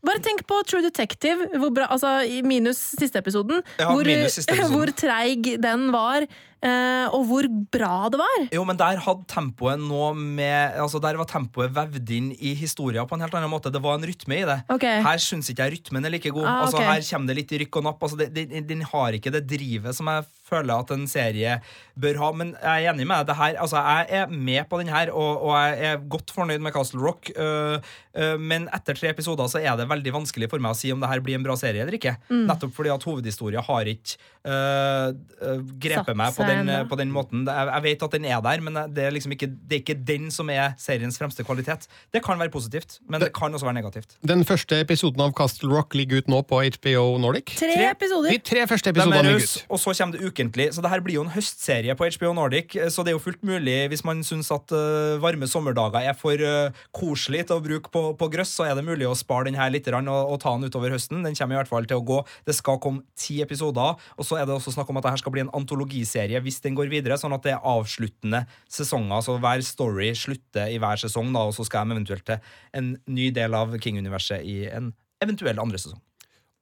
Bare tenk på True Detective, hvor bra, altså minus siste episoden. Ja, hvor, minus siste episoden. hvor treig den var, og hvor bra det var. Jo, men der hadde tempoet noe med Altså, der var tempoet vevd inn i historien på en helt annen måte. Det var en rytme i det. Okay. Her syns ikke jeg rytmen er like god. Ah, altså, ok. Her kommer det litt i rykk og napp. Altså, den har ikke det drivet som jeg føler at en serie bør ha. Men jeg er enig med deg. Her, altså, jeg er med på den her, og, og jeg er godt fornøyd med Castle Rock. øh, øh, men etter tre episoder så er det veldig vanskelig for meg å si om det her blir en bra serie eller ikke. Mm. Nettopp fordi at hovedhistoria har ikke øh, grepet Satt meg på den, på den måten. Jeg, jeg vet at den er der, men det er liksom ikke, det er ikke den som er seriens fremste kvalitet. Det kan være positivt, men det kan også være negativt. Den første episoden av Castle Rock ligger ut nå på HBO Nordic. Tre, Tre- episoder. De tre første episoder er episodene ligger ut. og så kommer det ukentlig. Så det her blir jo en høstserie på HBO Nordic, så det er jo fullt mulig hvis man syns at uh, varme sommerdager er for uh, koselig til å bruke på, på grøss, så er det mulig å spare den her litt og, og ta den utover høsten. Den kommer i hvert fall til å gå. Det skal komme ti episoder, og så er det også snakk om at det her skal bli en antologiserie hvis den går videre, sånn at det er avsluttende sesonger. Så hver story slutter i hver sesong, da, og så skal de eventuelt til en ny del av King-universet i en eventuell andre sesong.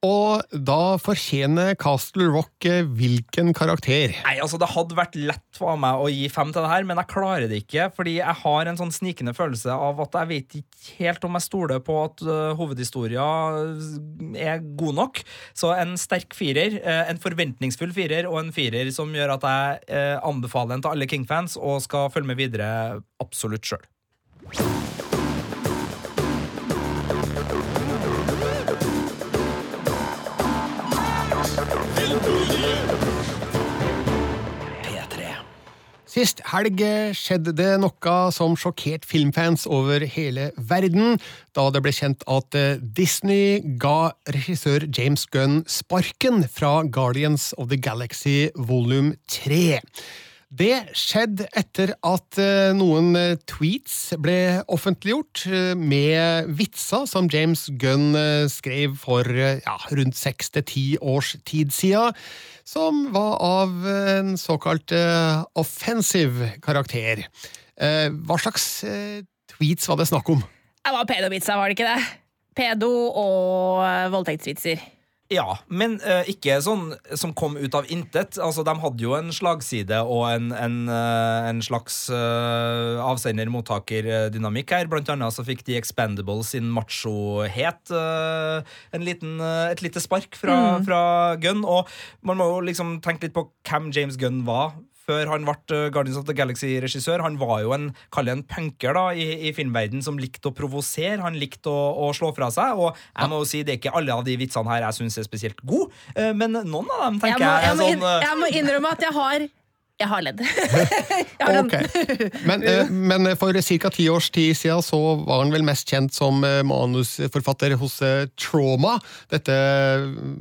Og da fortjener Castle Rock eh, hvilken karakter? Nei, altså Det hadde vært lett for meg å gi fem til det her, men jeg klarer det ikke. Fordi jeg har en sånn snikende følelse av at jeg vet ikke helt om jeg stoler på at uh, hovedhistoria er god nok. Så en sterk firer, uh, en forventningsfull firer og en firer som gjør at jeg uh, anbefaler den til alle King-fans og skal følge med videre absolutt sjøl. Sist helg skjedde det noe som sjokkerte filmfans over hele verden, da det ble kjent at eh, Disney ga regissør James Gunn sparken fra Guardians of the Galaxy volum 3. Det skjedde etter at eh, noen eh, tweets ble offentliggjort eh, med vitser som James Gunn skrev for ja, rundt seks til ti års tid siden, som var av en såkalt offensive karakter. Hva slags tweets var det snakk om? Det var pedovitsa, var det ikke det? Pedo og voldtektsvitser. Ja, men uh, ikke sånn som kom ut av intet. Altså, De hadde jo en slagside og en, en, uh, en slags uh, avsender-mottaker-dynamikk her. Blant annet så fikk The Expendables sin machohet eh, en liten, eh, et lite spark fra, fra Gunn. Og man må jo liksom tenke litt på hvem James Gunn var. Før han ble eh, Guardians of the Galaxy-regissør. Han var jo en, en punker da, i, i filmverden som likte å provosere. Han likte å, å slå fra seg. Og jeg må jo si, det er ikke alle av de vitsene her jeg syns er spesielt gode, eh, men noen av dem Jeg tenker må, jeg, jeg, må er inn, sånn eh, jeg må innrømme at jeg har Jeg har ledd. Jeg har okay. Ok. Men, eh, men for ca. ti års tid siden så var han vel mest kjent som eh, manusforfatter hos eh, Trauma, dette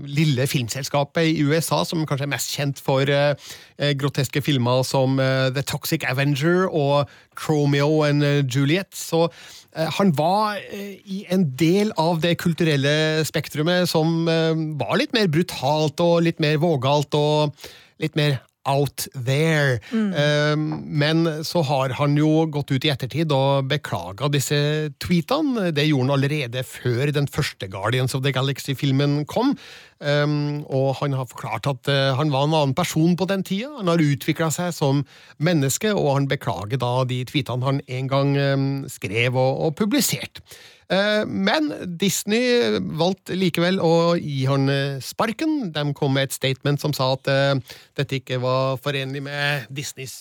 lille filmselskapet i USA som kanskje er mest kjent for eh, eh, groteske filmer som eh, The Toxic Avenger og Tromeo and eh, Juliet. Så eh, han var eh, i en del av det kulturelle spektrumet som eh, var litt mer brutalt og litt mer vågalt og litt mer out there. Eh, men så har han jo gått ut i ettertid og beklaga disse tweetene. Det gjorde han allerede før den første Guardians of the Galaxy-filmen kom. Um, og han har forklart at uh, han var en annen person på den tida. Han har utvikla seg som menneske, og han beklager da de tweetene han en gang um, skrev og, og publiserte. Uh, men Disney valgte likevel å gi han uh, sparken. De kom med et statement som sa at uh, dette ikke var forenlig med Disneys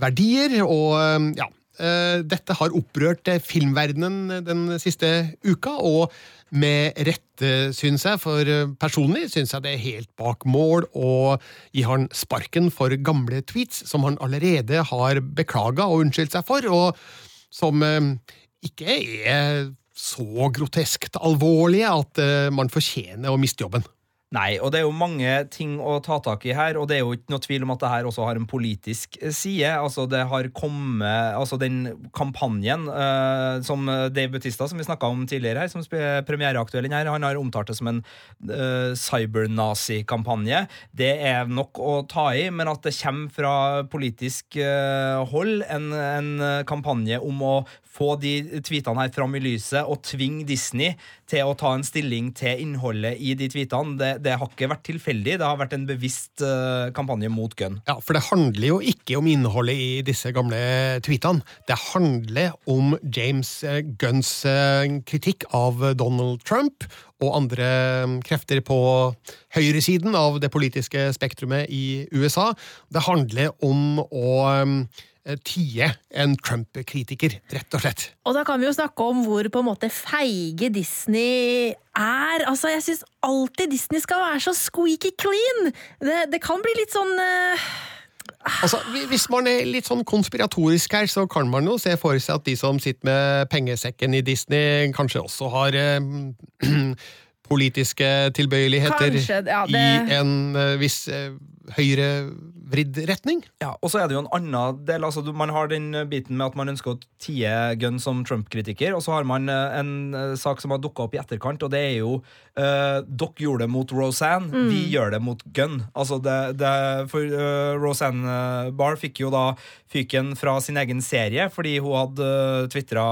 verdier, og ja. Dette har opprørt filmverdenen den siste uka, og med rette, syns jeg, for personlig syns jeg det er helt bak mål å gi han sparken for gamle tweets som han allerede har beklaga og unnskyldt seg for, og som ikke er så groteskt alvorlige at man fortjener å miste jobben. Nei, og det er jo mange ting å ta tak i her, og det er jo ikke noe tvil om at det her også har en politisk side. Altså, det har kommet Altså, den kampanjen uh, som Dave Bautista, som vi snakka om tidligere her, som er premiereaktuell her, han har omtalt det som en uh, cybernazi-kampanje. Det er nok å ta i, men at det kommer fra politisk uh, hold en, en kampanje om å få de tweetene her fram i lyset og tvinge Disney til å ta en stilling til innholdet i de tweetene, det, det har ikke vært tilfeldig. Det har vært en bevisst uh, kampanje mot gun. Ja, for det handler jo ikke om innholdet i disse gamle tweetene. Det handler om James eh, Gunns uh, kritikk av Donald Trump og andre krefter på høyresiden av det politiske spektrumet i USA. Det handler om å um, tie en Trump-kritiker, rett og slett. Og da kan vi jo snakke om hvor på en måte feige Disney er. Altså, Jeg syns alltid Disney skal være så squeaky clean! Det, det kan bli litt sånn uh... Altså, Hvis man er litt sånn konspiratorisk her, så kan man jo se for seg at de som sitter med pengesekken i Disney, kanskje også har eh, politiske tilbøyeligheter Kanskje, ja, det... i en uh, viss uh, høyrevridd retning. Ja, og så er det jo en annen del. altså Man har den biten med at man ønsker å tie Gunn som Trump-kritiker, og så har man en uh, sak som har dukka opp i etterkant, og det er jo uh, Dere gjorde det mot Roseanne, mm. vi gjør det mot Gunn. Altså det, det, for uh, Roseanne Barr fikk jo da fyken fra sin egen serie fordi hun hadde uh, tvitra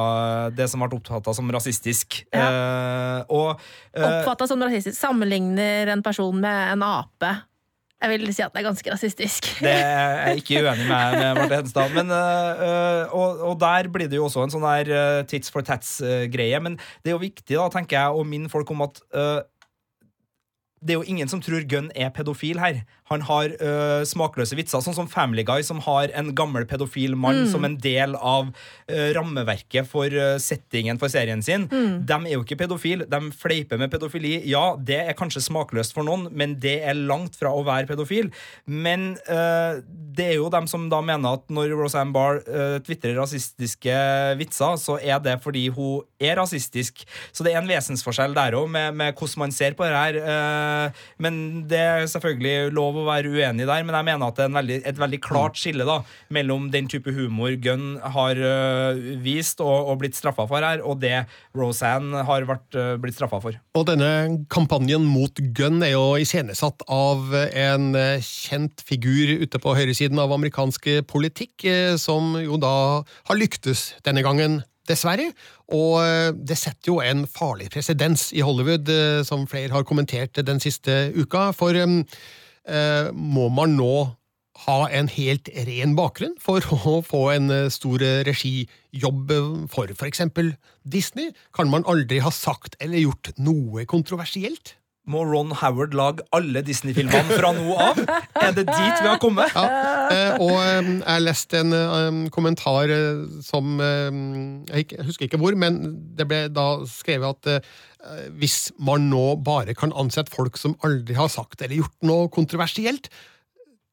det som ble oppfatta som rasistisk. Ja. og Oppfatta som rasistisk. Sammenligner en person med en ape. Jeg vil si at det er ganske rasistisk. Det er jeg ikke uenig med, med Marte Hedenstad. Men, øh, og, og, der blir det jo også en sånn der uh, tits for tats-greie. Men det er jo viktig da, tenker jeg, å minne folk om at øh, det er jo ingen som tror Gunn er pedofil her. Han har uh, smakløse vitser, sånn som Family Guy, som har en gammel pedofil mann mm. som en del av uh, rammeverket for uh, settingen for serien sin. Mm. De er jo ikke pedofil, de fleiper med pedofili. Ja, det er kanskje smakløst for noen, men det er langt fra å være pedofil. Men det er jo dem som da mener at når Roseanne Barr uh, tvitrer rasistiske vitser, så er det fordi hun er rasistisk. Så det er en vesensforskjell der òg, med, med, hvordan man ser på det her. men det er selvfølgelig lov å være uenig der, men jeg mener at det er veldig, et veldig klart skille da, mellom den type humor Gunn har uh, vist og, og blitt straffa for her, og det Roseanne har vært, uh, blitt straffa for. Og denne kampanjen mot Gunn er jo iscenesatt av en uh, kjent figur ute på høyresiden av amerikansk politikk, som jo da har lyktes denne gangen dessverre. Og det setter jo en farlig presedens i Hollywood, som flere har kommentert den siste uka. For Eh, må man nå ha en helt ren bakgrunn for å få en eh, stor regijobb for f.eks. Disney? Kan man aldri ha sagt eller gjort noe kontroversielt? Må Ron Howard lage alle Disney-filmene fra nå av? Er det dit vi har kommet? Ja, eh, og jeg leste en kommentar som Jeg husker ikke hvor, men det ble da skrevet at Eh, hvis man nå bare kan ansette folk som aldri har sagt eller gjort noe kontroversielt,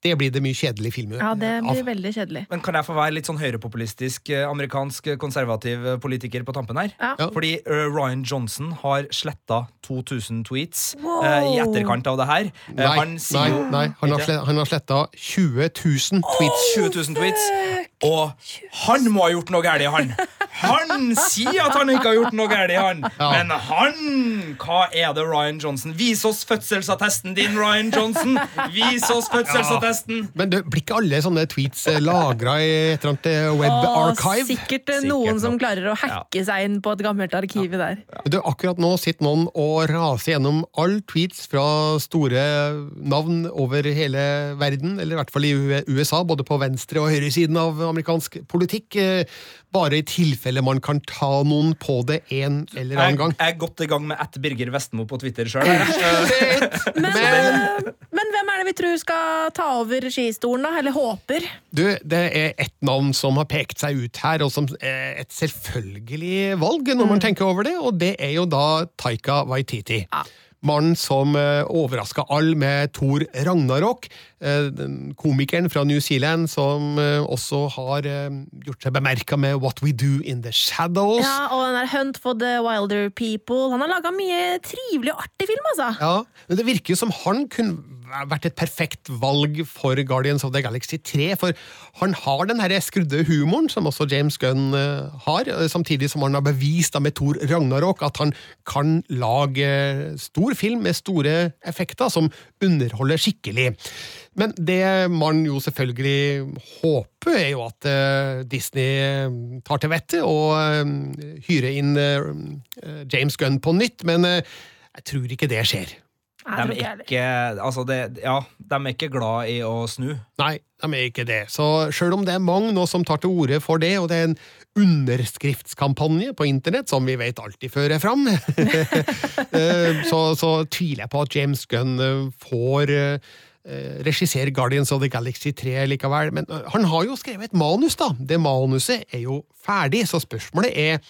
det blir det mye kjedelig film Ja, det blir av. veldig kjedelig. Men Kan jeg få være litt sånn høyrepopulistisk eh, amerikansk eh, konservativ politiker på tampen her? Ja. Fordi uh, Ryan Johnson har sletta 2000 tweets wow. uh, i etterkant av det her. Uh, nei, han nei, nei, han har, slett, han har sletta 20 000 tweets. Oh, 20 000 tweets. Og han må ha gjort noe galt, han! Han sier at han ikke har gjort noe galt, han. Ja. Men han Hva er det, Ryan Johnson? Vis oss fødselsattesten din, Ryan Johnson! Vis oss fødselsattesten! Men det blir ikke alle sånne tweets lagra i et eller annet eh, web Og archive? sikkert eh, Sikkert noen som klarer å hacke seg inn på et gammelt arkiv der. Du, akkurat nå sitter noen og raser gjennom all tweets fra store navn over hele verden, eller i hvert fall i USA, både på venstre- og høyresiden av amerikansk politikk, eh, bare i tilfelle man kan ta noen på det en eller annen gang. jeg er godt i gang med ett Birger Vestmo på Twitter sjøl. Men, men, men hvem er det vi tror skal ta over skistolen, da? Eller håper? Du, det er et navn som har pekt seg ut her, og som er et selvfølgelig valg når man tenker over det, og det er jo da Taika Waititi. Ja. Mannen som uh, overraska alle med Thor Ragnarok. eh, komikeren fra New Zealand som eh, også har eh, gjort seg bemerka med What We Do In The Shadows. Ja, og den der Hunt for the Wilder People. Han har laga mye trivelig og artig film, altså. Ja, men det virker som han kunne vært et perfekt valg for Guardians of the Galaxy 3, for han har den her skrudde humoren som også James Gunn eh, har, eh, samtidig som han har bevist med Thor Ragnarok at han kan lage eh, stor film med store effekter som underholder skikkelig. Men det man jo selvfølgelig håper, er jo at Disney tar til vettet og hyrer inn James Gunn på nytt, men jeg tror ikke det skjer. De er ikke altså det, ja, de er ikke glad i å snu. Nei, de er ikke det. Så sjøl om det er mange nå som tar til orde for det, og det er en underskriftskampanje på internett, som vi vet alltid fører fram, eh, så, så tviler jeg på at James Gunn eh, får eh, regissere Guardians of the Galaxy 3 likevel. Men han har jo skrevet et manus, da. Det manuset er jo ferdig, så spørsmålet er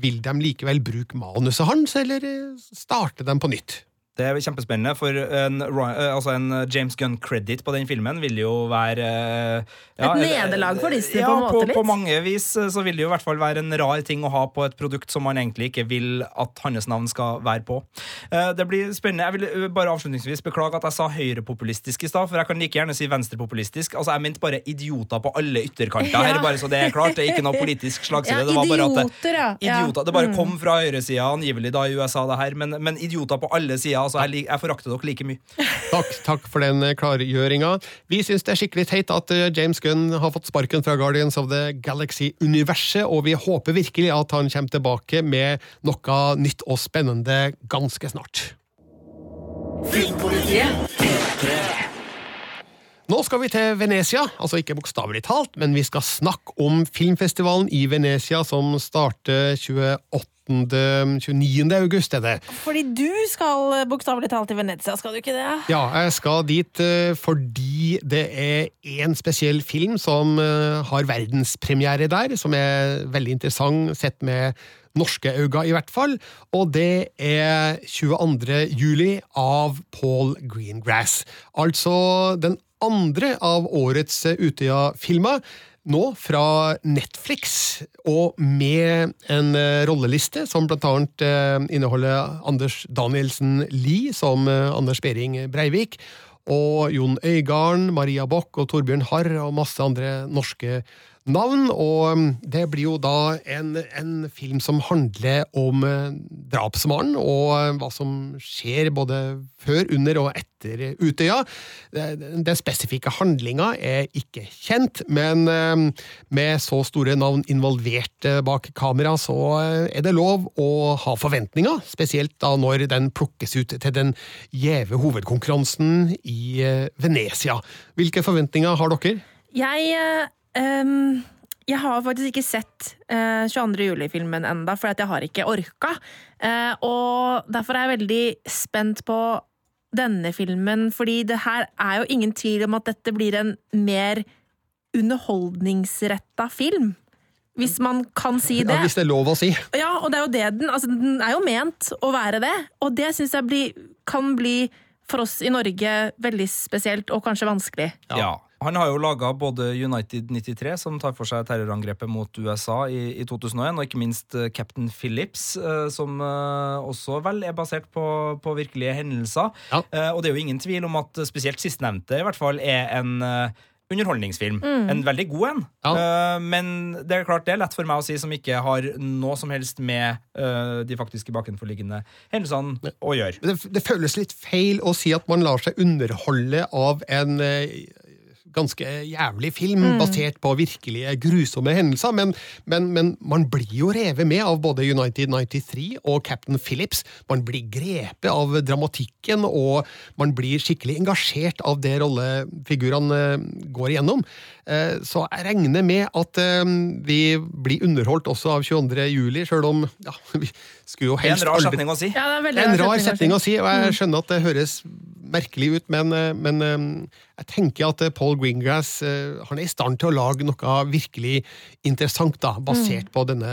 vil de likevel bruke manuset hans, eller starte dem på nytt? Det er kjempespennende, for en, eh, altså en James Gunn-credit på den filmen vil jo være eh, ja, Et eh, nederlag for Disney, ja, på en måte, litt. På mange vis så vil det jo i hvert fall være en rar ting å ha på et produkt som man egentlig ikke vil at hans navn skal være på. Det blir spennende. Jeg vil bare avslutningsvis beklage at jeg sa høyrepopulistisk i stad, for jeg kan like gjerne si venstrepopulistisk. Altså, jeg mente bare idioter på alle ytterkanter her, bare så det er klart. Det er ikke noe politisk slagside. Ja, det var bare at det, idioter, ja. Ja. idioter. Det bare Mm. kom fra høyresida, angivelig da i USA, det her, men, men idioter på alle sider. Altså, jeg, jeg forakter dere like mye. Takk, takk for den eh, klargjøringa. Vi syns det er skikkelig teit at eh, James Gunn har fått sparken fra Guardians of the Galaxy-universet, og vi håper virkelig at han kommer tilbake med noe nytt og spennende ganske snart. Nå skal vi til Venezia, altså ikke bokstavelig talt, men vi skal snakke om filmfestivalen i Venezia som starter 28. 29. august, er det. Fordi du skal eh, bokstavelig talt til Venezia, skal du ikke det? Ja, jeg skal dit eh, fordi det er én spesiell film som eh, har verdenspremiere der, som er veldig interessant sett med norske øyne, i hvert fall. Og det er 22. juli av Paul Greengrass. Altså den andre av årets Utøya-filmer. Nå fra Netflix, og med en eh, rolleliste som annet eh, inneholder Anders Danielsen Lie som eh, Anders Behring Breivik, og Jon Øigarden, Maria Bock og Torbjørn Harr og masse andre norske navn. Og mm, det blir jo da en, en film som handler om eh, drapsmannen og eh, hva som skjer både før, under og etter Utøya. Den spesifikke handlinga er ikke kjent, men eh, med så store navn involvert bak kamera, så er det lov å ha forventninger, spesielt da når den plukkes ut til den gjeve hovedkonkurransen i Venezia. Hvilke forventninger har dere? Jeg eh, ehm, jeg har faktisk ikke sett uh, 22. juli-filmen enda, for jeg har ikke orka. Uh, og derfor er jeg veldig spent på denne filmen, fordi det her er jo ingen tvil om at dette blir en mer underholdningsretta film. Hvis man kan si det. Ja, hvis det er lov å si. Ja, og det er jo det den Altså, den er jo ment å være det, og det syns jeg blir, kan bli for oss i Norge veldig spesielt, og kanskje vanskelig. Ja. Han har jo laga både United 93, som tar for seg terrorangrepet mot USA i, i 2001, og ikke minst eh, Captain Phillips, eh, som eh, også vel er basert på, på virkelige hendelser. Ja. Eh, og det er jo ingen tvil om at spesielt sistnevnte i hvert fall er en underholdningsfilm. Mm. En veldig god en. Ja. Eh, men det er klart det er lett for meg å si, som ikke har noe som helst med eh, de faktiske bakenforliggende hendelsene å gjøre. Det, det føles litt feil å si at man lar seg underholde av en ganske jævlig film basert på virkelige grusomme hendelser, men, men, men man blir jo revet med av både United 93 og Captain Phillips. Man blir grepet av dramatikken, og man blir skikkelig engasjert av det rollefigurene eh, går igjennom. Eh, Så jeg regner med at eh, vi blir underholdt også av 22. juli, sjøl om ja, vi skulle jo Det er en rar aldri setning å si. Ja, det er er en rar setning å si, og Mm. jeg skjønner at det høres merkelig ut, men, eh, men eh, jeg tenker at eh, Paul Greengrass han er i stand til å lage noe virkelig interessant, da, basert Mm. på denne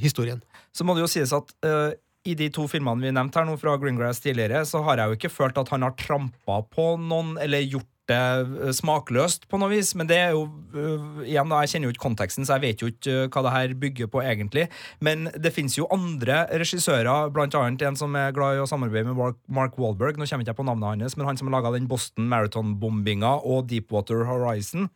historien. Så må det jo sies at uh, i de to filmene vi nevnte her nå fra Greengrass tidligere, så har jeg jo ikke følt at han har trampa på noen eller gjort det smakløst på noe vis, men det er jo eh, igjen da, Jeg kjenner jo ikke konteksten, så jeg vet jo ikke eh, hva det her bygger på egentlig. Men det fins jo andre regissører, blant annet en som er glad i å samarbeide med Mark, Mark. Nå kommer jeg ikke på navnet hans, men han som har laga den Boston Marathon-bombinga og Deepwater Horizon.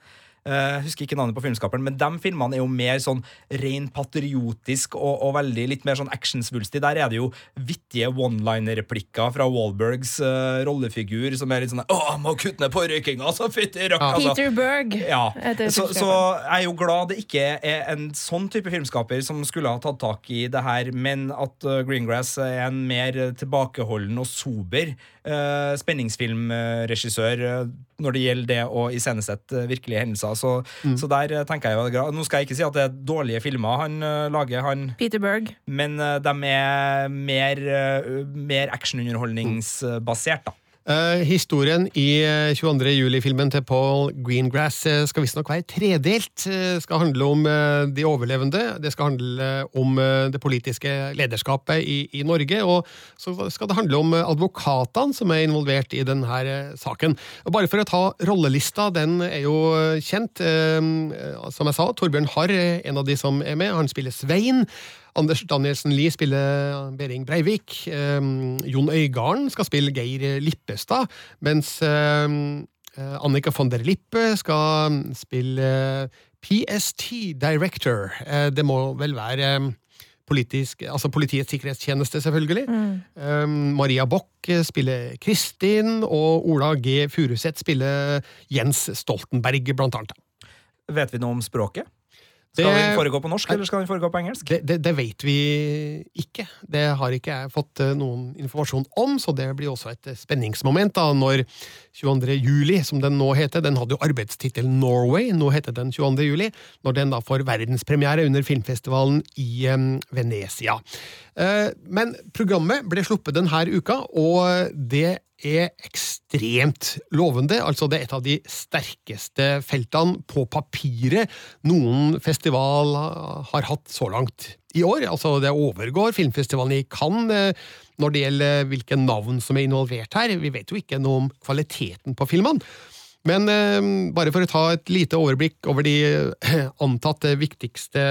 Eh, husker ikke navnet på filmskaperen, men de filmene er jo mer sånn ren patriotisk og, og veldig litt mer sånn actionsvulstig. Der er det jo vittige one-liner-replikker fra Wahlbergs uh, rollefigur som er litt sånn Å, jeg må kutte ned på røykinga, så fytti røkk! altså. Peter Berg. Ja, så, så jeg er jo glad det ikke er en sånn type filmskaper som skulle ha tatt tak i det her, men at uh, Greengrass er en mer tilbakeholden og sober uh, spenningsfilmregissør uh, når det gjelder det å iscenesette uh, virkelige hendelser. Så, så der tenker jeg jo Nå skal jeg ikke si at det er dårlige filmer han lager, han Peter Berg. men de er mer, mer actionunderholdningsbasert, da. Eh, historien i eh, 22. juli-filmen til Paul Greengrass eh, skal visstnok være tredelt. Det skal handle om eh, de overlevende, det skal handle om eh, det politiske lederskapet i, i Norge, og så skal det handle om eh, advokatene som er involvert i denne eh, saken. Og bare for å ta rollelista, den er jo eh, kjent. Eh, Som jeg sa, Torbjørn Harr en av de som er med. Han spiller Svein. Anders Danielsen Lie spiller Behring Breivik. Um, Jon Øygarden skal spille Geir Lippestad, mens um, eh, Annika von der Lippe skal spille PST Director. Eh, det må vel være um, politisk, altså Politiets sikkerhetstjeneste, selvfølgelig. Um, Maria Bock spiller Kristin, og Ola G. Furuseth spiller Jens Stoltenberg, blant annet. Vet vi noe om språket? Skal Det- den foregå på norsk, eller skal den foregå på engelsk? Det, det, det vet vi ikke. Det har ikke jeg fått eh, noen informasjon om, så det blir også et eh, spenningsmoment da, når 22. juli, som den nå heter, den hadde jo arbeidstittelen Norway, nå heter den 22. juli, når den da får verdenspremiere under filmfestivalen i um, Venezia. Eh, men programmet ble sluppet denne uka, og det er ekstremt lovende. Altså, det er et av de sterkeste feltene på papiret noen festival har hatt så langt i år. Altså, det overgår filmfestivalen i Cannes eh, når det gjelder hvilke navn som er involvert her. Vi vet jo ikke noe om kvaliteten på filmene. Men eh, bare for å ta et lite overblikk over de eh, antatt viktigste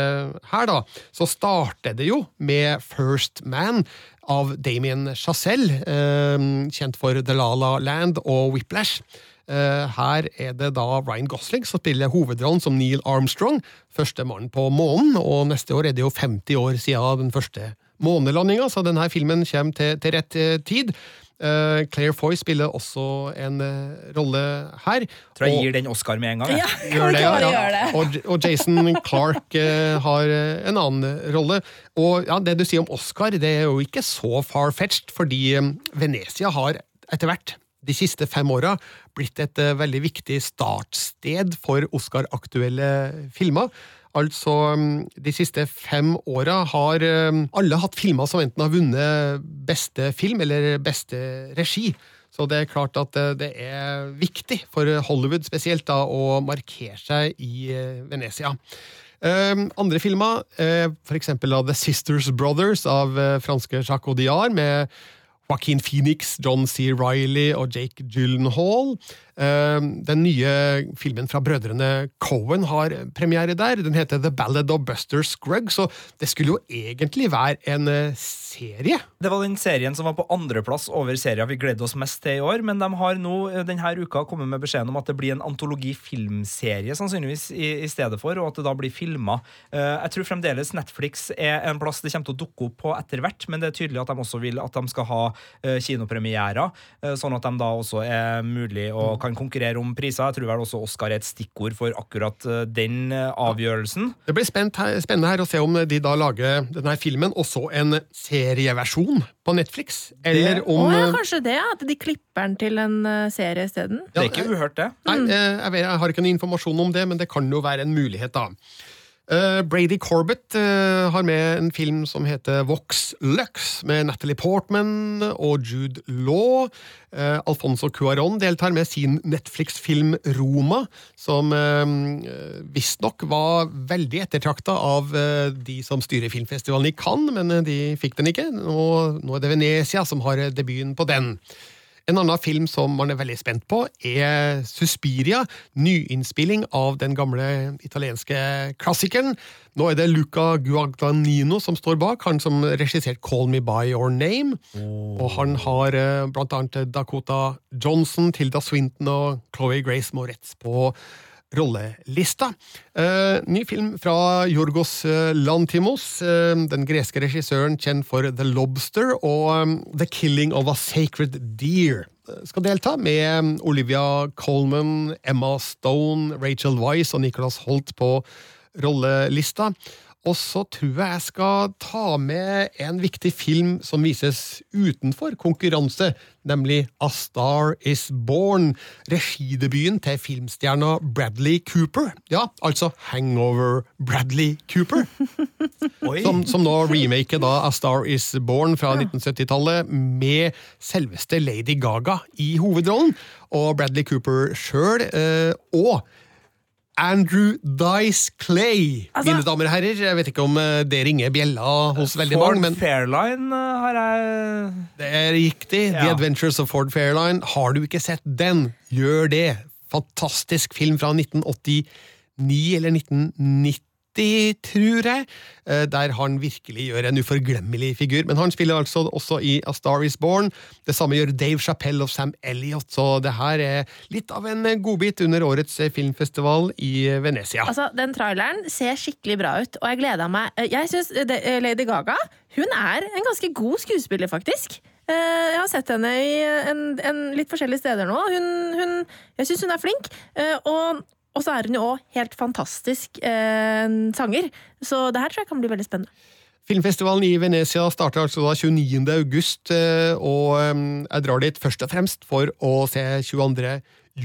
her, da, så starter det jo med First Man av Damien Chazelle, eh, kjent for The La La Land og Whiplash. Eh, her er det da Ryan Gosling som spiller hovedrollen som Neil Armstrong, første mann på månen, og neste år er det jo 50 år siden den første månelandinga, så denne filmen kommer til, til rett eh, tid. Eh, Claire Foy spiller også en eh, rolle her. Tror jeg og- gir den Oscar med en gang. Ja, Gjør det, ja. gjøre det? Og, og Jason Clark eh, har en annen rolle. Og ja, det du sier om Oscar, det er jo ikke så far-fetched, fordi Venezia har etter hvert de siste fem åra blitt et veldig viktig startsted for Oscar-aktuelle filmer. Altså, De siste fem åra har eh, alle hatt filmer som enten har vunnet beste film eller beste regi. Så det er klart at eh, det er viktig for Hollywood spesielt da, å markere seg i eh, Venezia. Andre filmer, f.eks. The Sisters Brothers av franske Jacques Audiard, med Joaquin Phoenix, John C. Riley og Jake Gyllenhaal. Eh, Den nye filmen fra brødrene Cohen har premiere der. Den heter The Ballad of Buster Scruggs, så det skulle jo egentlig være en eh, serie. Det var den serien som var på andreplass over serier vi gledde oss mest til i år, men de har nå eh, denne uka kommet med beskjeden om at det blir en antologi-filmserie sannsynligvis i, i stedet for, og at det da blir filma. Jeg tror fremdeles Netflix er en plass det kommer til å dukke opp på etter hvert, men det er tydelig at de også vil at de skal ha kinopremierer, eh, sånn at de da også er mulig og kan konkurrere om priser. Jeg tror vel også Oscar er et stikkord for akkurat eh, den eh, avgjørelsen. Det blir spent her, spennende her å se om de da lager denne filmen også en serieversjon på Netflix, eller det. om ja, kanskje det, at de klipper den til en eh, serie isteden. Det er ikke uhørt, det. Nei, eh, jeg, jeg har ikke noen informasjon om det, men det kan jo være en mulighet, da. Eh, Brady Corbett eh, har med en film som heter Vox Lux, med Natalie Portman og Jude Law. Eh, Alfonso Cuaron deltar med sin Netflix-film Roma, som visstnok var veldig ettertrakta av de som styrer filmfestivalen i Cannes, men de fikk den ikke. Nå, nå er det Venezia som har debuten på den. En annen film som man er veldig spent på, er Suspiria, nyinnspilling av den gamle italienske klassikeren. Nå er det Luca Guadagnino som står bak, han som regisserte Call Me By Your Name. Og han har eh, blant annet Dakota Johnson, Tilda Swinton og Chloé Grace Moretz på rollelista. Eh, ny film fra Jorgos eh, Lantimos, eh, den greske regissøren kjent for The Lobster og The Killing of a Sacred Deer. Skal delta med Olivia Colman, Emma Stone, Rachel Weisz og Nicholas Holt på rollelista. Og så tror jeg jeg skal ta med en viktig film som vises utenfor konkurranse, nemlig A Star Is Born, regidebuten til filmstjerna Bradley Cooper. Ja, altså Hangover Bradley Cooper. som, som nå remaker da A Star Is Born fra 1970-tallet med selveste Lady Gaga i hovedrollen, og Bradley Cooper sjøl, eh, og Andrew Dice Clay, Altså- mine damer og herrer. Jeg vet ikke om eh, det ringer bjella hos veldig Ford mange, men Fairline eh, har jeg det er riktig. The Adventures of Ford Fairline. Har du ikke sett den, gjør det. Fantastisk film fra 1989 eller 1990. tror jeg, eh, der han virkelig gjør en uforglemmelig figur. Men han spiller altså også i A Star Is Born. Det samme gjør Dave Chappelle og Sam Elliot, så det her er litt av en godbit under årets eh, filmfestival i Venezia. Altså, Den traileren ser skikkelig bra ut, og jeg gleder meg. Eh, Jeg synes Lady Gaga hun er en ganske god skuespiller, faktisk. Eh, Jeg har sett henne i en, en litt forskjellige steder nå. Hun, hun, jeg syns hun er flink. eh, Og, og så er hun jo òg helt fantastisk eh, sanger. Så det her tror jeg kan bli veldig spennende. Filmfestivalen i Venezia starter altså da 29. august, eh, og eh, jeg drar dit først og fremst for å se 22.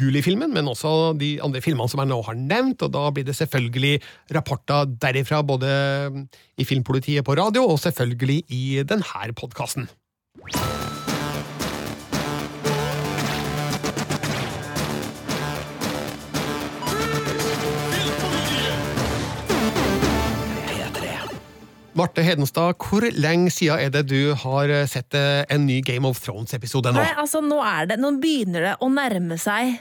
juli-filmen, men også de andre filmene som jeg nå har nevnt, og da blir det selvfølgelig rapporter derifra, både i Filmpolitiet på radio, og selvfølgelig i denne podkasten. Marte Hedenstad, hvor lenge siden er det du har sett eh, en ny Game of Thrones-episode nå? Nei, altså, nå, er det, nå begynner det å nærme seg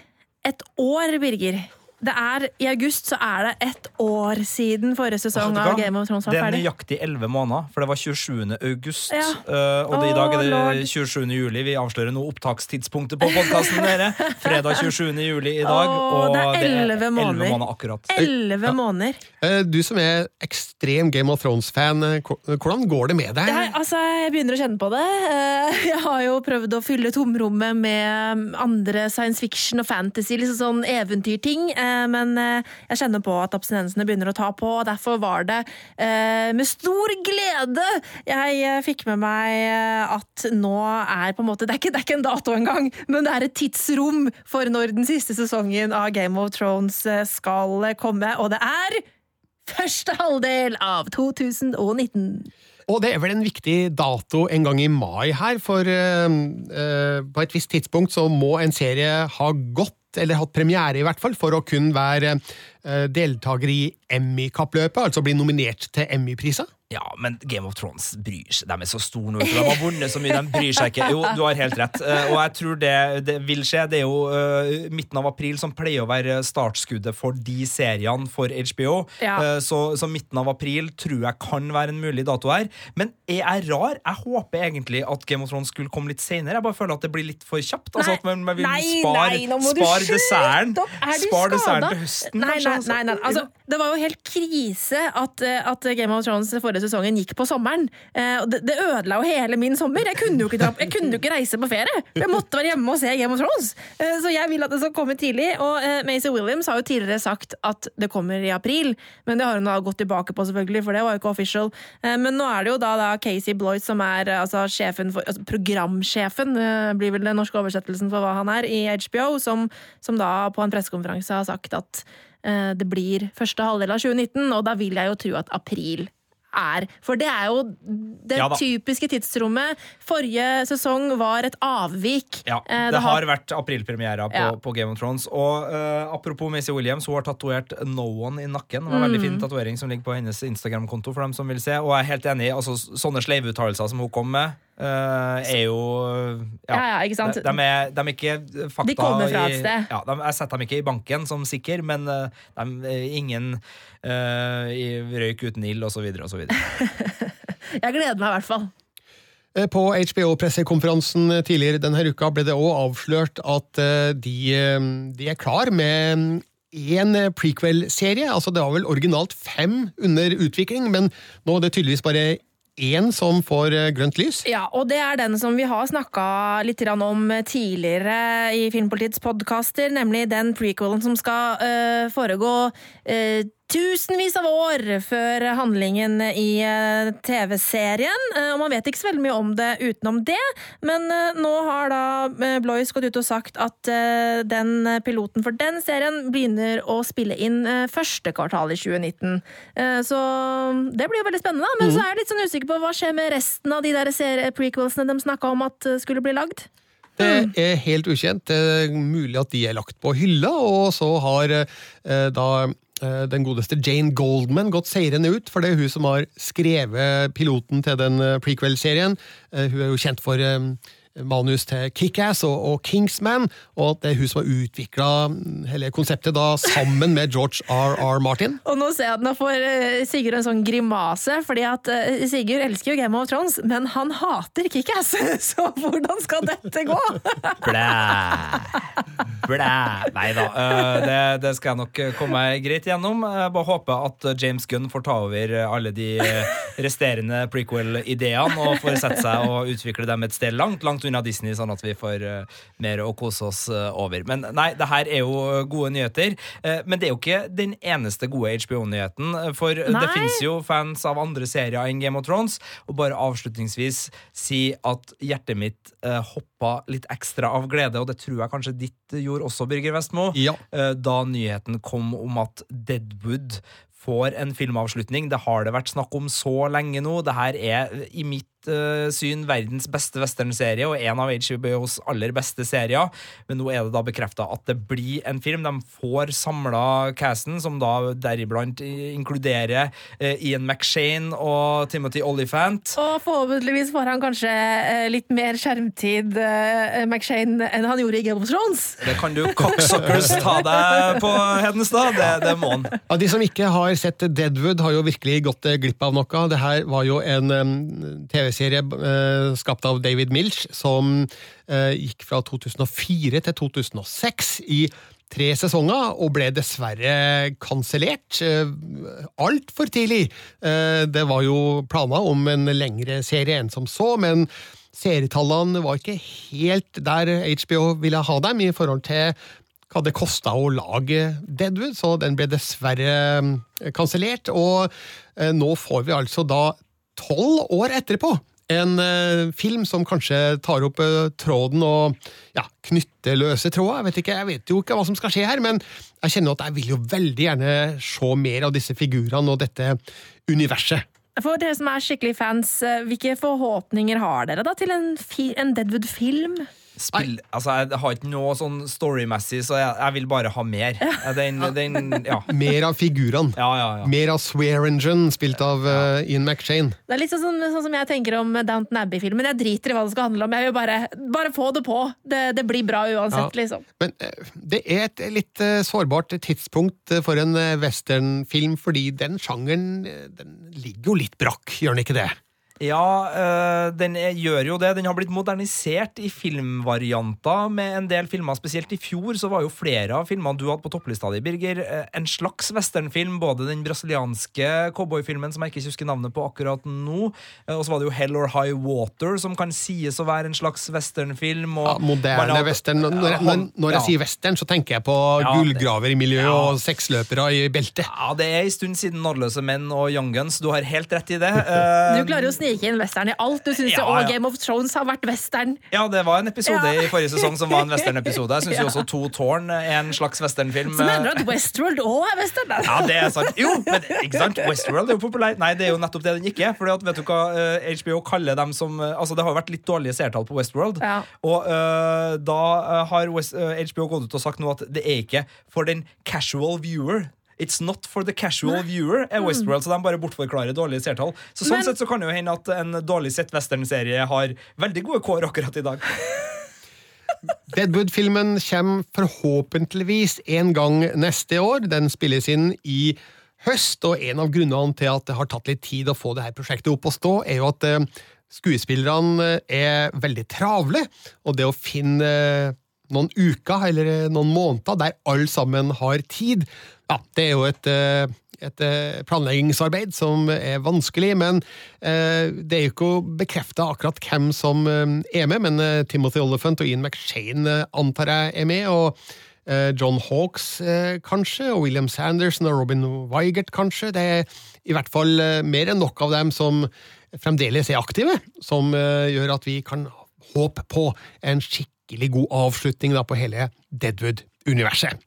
et år, Birger. Det er, I august så er det ett år siden forrige sesong av? Game of Thrones var ferdig. Det er nøyaktig elleve måneder, for det var 27. august. Ja. eh, og det, i dag er det lord. 27. juli. Vi avslører nå opptakstidspunktet på podkasten dere. Fredag 27. juli i dag. Og det er 11 måneder. måneder akkurat. Elleve måneder. Eh, Du som er ekstrem Game of Thrones-fan, eh, hvordan går det med deg? Jeg, altså, jeg begynner å kjenne på det. Eh, Jeg har jo prøvd å fylle tomrommet med andre science fiction og fantasy, liksom sånn eventyrting, men eh, jeg kjenner på at abstinensene begynner å ta på, og derfor var det eh, med stor glede jeg eh, fikk med meg eh, at nå er på en måte Det er ikke, det er ikke en dato engang, men det er et tidsrom for når den siste sesongen av Game of Thrones eh, skal komme, og det er første halvdel av 2019. Og det er vel en viktig dato en gang i mai her, for uh, uh, på et visst tidspunkt så må en serie ha gått, eller hatt premiere i hvert fall, for å kunne være eh, deltaker i Emmy-kappløpet, altså bli nominert til Emmy-priser. Ja, men Game of Thrones bryr seg. De er så store nå. De har vunnet så mye, de bryr seg ikke. Jo, du har helt rett. Eh, Og jeg tror det, det vil skje. Det er jo uh, midten av april som pleier å være startskuddet for de seriene for HBO. Ja. uh, så, så midten av april tror jeg kan være en mulig dato her. Men er jeg rar? Jeg håper egentlig at Game of Thrones skulle komme litt senere. Jeg bare føler at det blir litt for kjapt. Altså at man, man vil spare, spare desserten. Er Spar desserten til høsten, nei, kanskje. Nei, nei, nei. Altså, det var jo helt krise at, at Game of Thrones forrige sesongen gikk på sommeren. Eh, det, det ødela jo hele min sommer. Jeg kunne jo ikke, dra, jeg kunne jo ikke reise på ferie. Jeg måtte være hjemme og se Game of Thrones. Eh, så jeg vil at det skal komme tidlig. Og eh, Maisie Williams har jo tidligere sagt at det kommer i april, men det har hun da gått tilbake på, selvfølgelig, for det var jo ikke official. Eh, men nå er det jo da, da Casey Bloyd som er eh, altså, sjefen for, altså, programsjefen, eh, blir vel den norske oversettelsen for hva han er, i HBO, som, som da på en pressekonferanse har sagt at det blir første halvdel av 2019, og da vil jeg jo tro at april er. For det er jo det Ja typiske tidsrommet. Forrige sesong var et avvik. Ja, det, det har vært aprilpremiere på, Ja. på Game of Thrones. Og uh, apropos Missy Williams, hun har tatovert No One i nakken. Det var en veldig Mm. fin tatovering som ligger på hennes Instagram-konto. for dem som vil se Og jeg er helt enig, altså sånne sleivuttalelser som hun kom med, eh, er jo Ja, ja, ikke sant? De, de, er, de er ikke fakta De kommer fra et sted. Ja, de, jeg setter dem ikke i banken som sikker, men uh, de, er ingen uh, i røyk uten ild, osv., osv. Jeg gleder meg i hvert fall. Eh, På HBO-pressekonferansen tidligere denne uka ble det òg avslørt at eh, de, eh, de er klar med en prequel-serie. Altså Det var vel originalt fem under utvikling, men nå er det tydeligvis bare én som får eh, grønt lys. Ja, og det er den som vi har snakka litt om tidligere i Filmpolitiets podkaster, nemlig den prequelen som skal eh, foregå eh, tusenvis av år før handlingen i eh, TV-serien. Eh, og man vet ikke så veldig mye om det utenom det, men eh, nå har da Blois gått ut og sagt at den piloten for den serien begynner å spille inn første kvartal i 2019. Eh, så det blir jo veldig spennende, da. Men så er jeg litt sånn usikker på hva skjer med resten av de der prequelsene de snakka om at skulle bli lagd. Det er helt ukjent. Det er mulig at de er lagt på hylla, og så har da den godeste Jane Goldman gått seirende ut, for det er hun som har skrevet piloten til den eh, prequel-serien. Eh, hun er jo kjent for eh, manus til Kickass og, og Kingsman, og at det er hun som har utvikla hele konseptet da sammen med George R.R. Martin. Og nå ser jeg at nå får eh, Sigurd en sånn grimase, fordi at eh, Sigurd elsker jo Game of Thrones, men han hater Kickass! Så hvordan skal dette gå? Blæ. Blæ. Nei da, øh, det, det skal jeg nok komme meg greit gjennom. Jeg bare håper at James Gunn får ta over alle de resterende prequel-ideene og får sette seg og utvikle dem et sted langt, langt unna Disney, sånn at vi får øh, mer å kose oss øh, over. Men nei, det her er jo gode nyheter. Eh, Men det er jo ikke den eneste gode HBO-nyheten, for det fins jo fans av andre serier enn Game of Thrones. Og bare avslutningsvis si at hjertet mitt eh, hoppa litt ekstra av glede, og det tror jeg kanskje ditt gjorde også, Birger Vestmo, Ja. eh, da nyheten kom om at Deadwood får en filmavslutning. Det har det vært snakk om så lenge nå. Det her er eh, i mitt eh, syn verdens beste westernserie og en av HBOs aller beste serier. Men nå er det da bekrefta at det blir en film. De får samla casten, som da deriblant inkluderer eh, Ian McShane og Timothy Olyphant. Og forhåpentligvis får han kanskje eh, litt mer skjermtid, eh, McShane, enn han gjorde i Game of Thrones. Det kan du cocksuckers ta deg på, Hedenstad. Det, det må han. Ja, De som ikke har sett Deadwood, har jo virkelig gått glipp av noe. Det her var jo en em, TV-serie eh, skapt av David Milch, som eh, gikk fra 2004 til 2006 i tre sesonger, og ble dessverre kansellert eh, altfor tidlig. Eh, det var jo planer om en lengre serie enn som så, men serietallene var ikke helt der HBO ville ha dem i forhold til hva det kosta å lage Deadwood, så den ble dessverre eh, kansellert. Og nå får vi altså da tolv år etterpå en eh, film som kanskje tar opp eh, tråden og ja, knytter løse tråder. Jeg vet, jeg vet jo ikke hva som skal skje her, men jeg kjenner at jeg vil jo veldig gjerne se mer av disse figurene og dette universet. For dere som er skikkelig fans, eh, hvilke forhåpninger har dere da til en, en Deadwood-film? Spill, altså, jeg har ikke noe sånn storymessig, så jeg, jeg vil bare ha mer. Den, den, ja. Mer av figurene. Ja, ja, ja. Mer av Swearingen, spilt av uh, Ian McShane. Det er litt sånn, sånn, sånn som jeg tenker om Downton Abbey-filmen. Jeg driter i hva det skal handle om. Jeg vil bare, bare få det på. Det, det blir bra uansett, Ja. liksom. Men eh, det er et litt eh, sårbart tidspunkt for en westernfilm, fordi den sjangeren den ligger jo litt brakk, gjør den ikke det? Ja, øh, den er, gjør jo det. Den har blitt modernisert i filmvarianter med en del filmer. Spesielt i fjor så var jo flere av filmene du hadde på topplista di, Birger, eh, en slags westernfilm. Både den brasilianske cowboyfilmen, som jeg ikke husker navnet på akkurat nå, eh, og så var det jo Hell or High Water, som kan sies å være en slags westernfilm. og Ja, moderne hadde, western. Når, Ja, når, når jeg ja. sier western, så tenker jeg på Ja, gullgraver i miljøet Ja. og sexløpere i beltet. Ja, det er en stund siden Nådeløse menn og Young Guns. Du har helt rett i det. Du klarer jo å snike inn western i alt. Du syns Ja, jo ja. Game of Thrones har vært western. Ja, det var en episode Ja. i forrige sesong som var en western-episode. Jeg syns jo også To Tårn er en slags westernfilm. Så mener du at Westworld òg er western? da? Ja, det er sant. Jo, men ikke sant? Westworld er jo populær. Nei, det er jo nettopp det den ikke er. At, vet du hva eh, HBO kaller dem som eh, Altså, det har jo vært litt dårlige seertall på Westworld. Og uh, da eh, har West, uh, HBO gått ut og sagt nå at det er ikke for den casual viewer. It's not for the casual viewer, er Westworld, så de bare bortforklarer dårlige seertall. Så sånn Men- sett så kan det jo hende at en dårlig sett westernserie har veldig gode kår akkurat i dag. Deadwood-filmen kommer forhåpentligvis en gang neste år. Den spilles inn i høst, og en av grunnene til at det har tatt litt tid å få det her prosjektet opp å stå, er jo at eh, skuespillerne er veldig travle, og det å finne eh, noen uker eller eh, noen måneder der alle sammen har tid, ja, det er jo et eh, et eh, planleggingsarbeid som er vanskelig, men det er jo ikke bekrefta akkurat hvem som er med. Men Timothy Oliphant og Ian McShane antar jeg er med, og John Hawkes eh, kanskje, og William Sanderson og Robin Wygert kanskje. Det er i hvert fall mer enn nok av dem som fremdeles er aktive, som gjør at vi kan håpe på en skikkelig god avslutning da, på hele Deadwood-universet.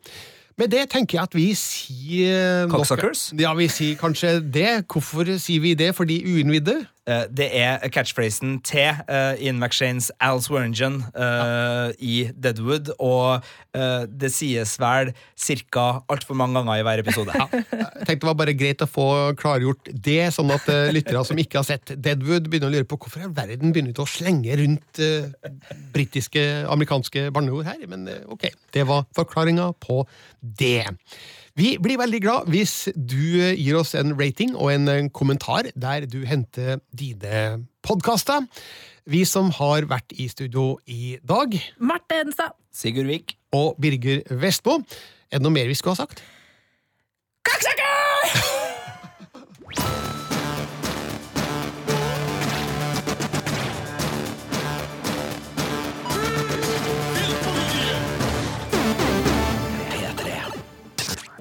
Med det tenker jeg at vi sier Cocksuckers? Ja, vi sier kanskje det. Hvorfor sier vi det? For de uinnvidde? Eh, Det er catchphrasen til eh, Ian McShanes Al Swearingen ja. i Deadwood, og eh, det sies vel ca. altfor mange ganger i hver episode. Jeg tenkte det var bare greit å få klargjort det, sånn at eh, lyttere som ikke har sett Deadwood, begynner å lure på hvorfor i all verden begynner å slenge rundt britiske, amerikanske barneord her. Men eh, ok, det var forklaringa på det. Vi blir veldig glad hvis du eh, gir oss en rating og en eh, kommentar der du henter dine podkaster. Vi som har vært i studio i dag, Marte Hedenstad. Sigurd Vik. og Birger Vestmo. Er det noe mer vi skulle ha sagt?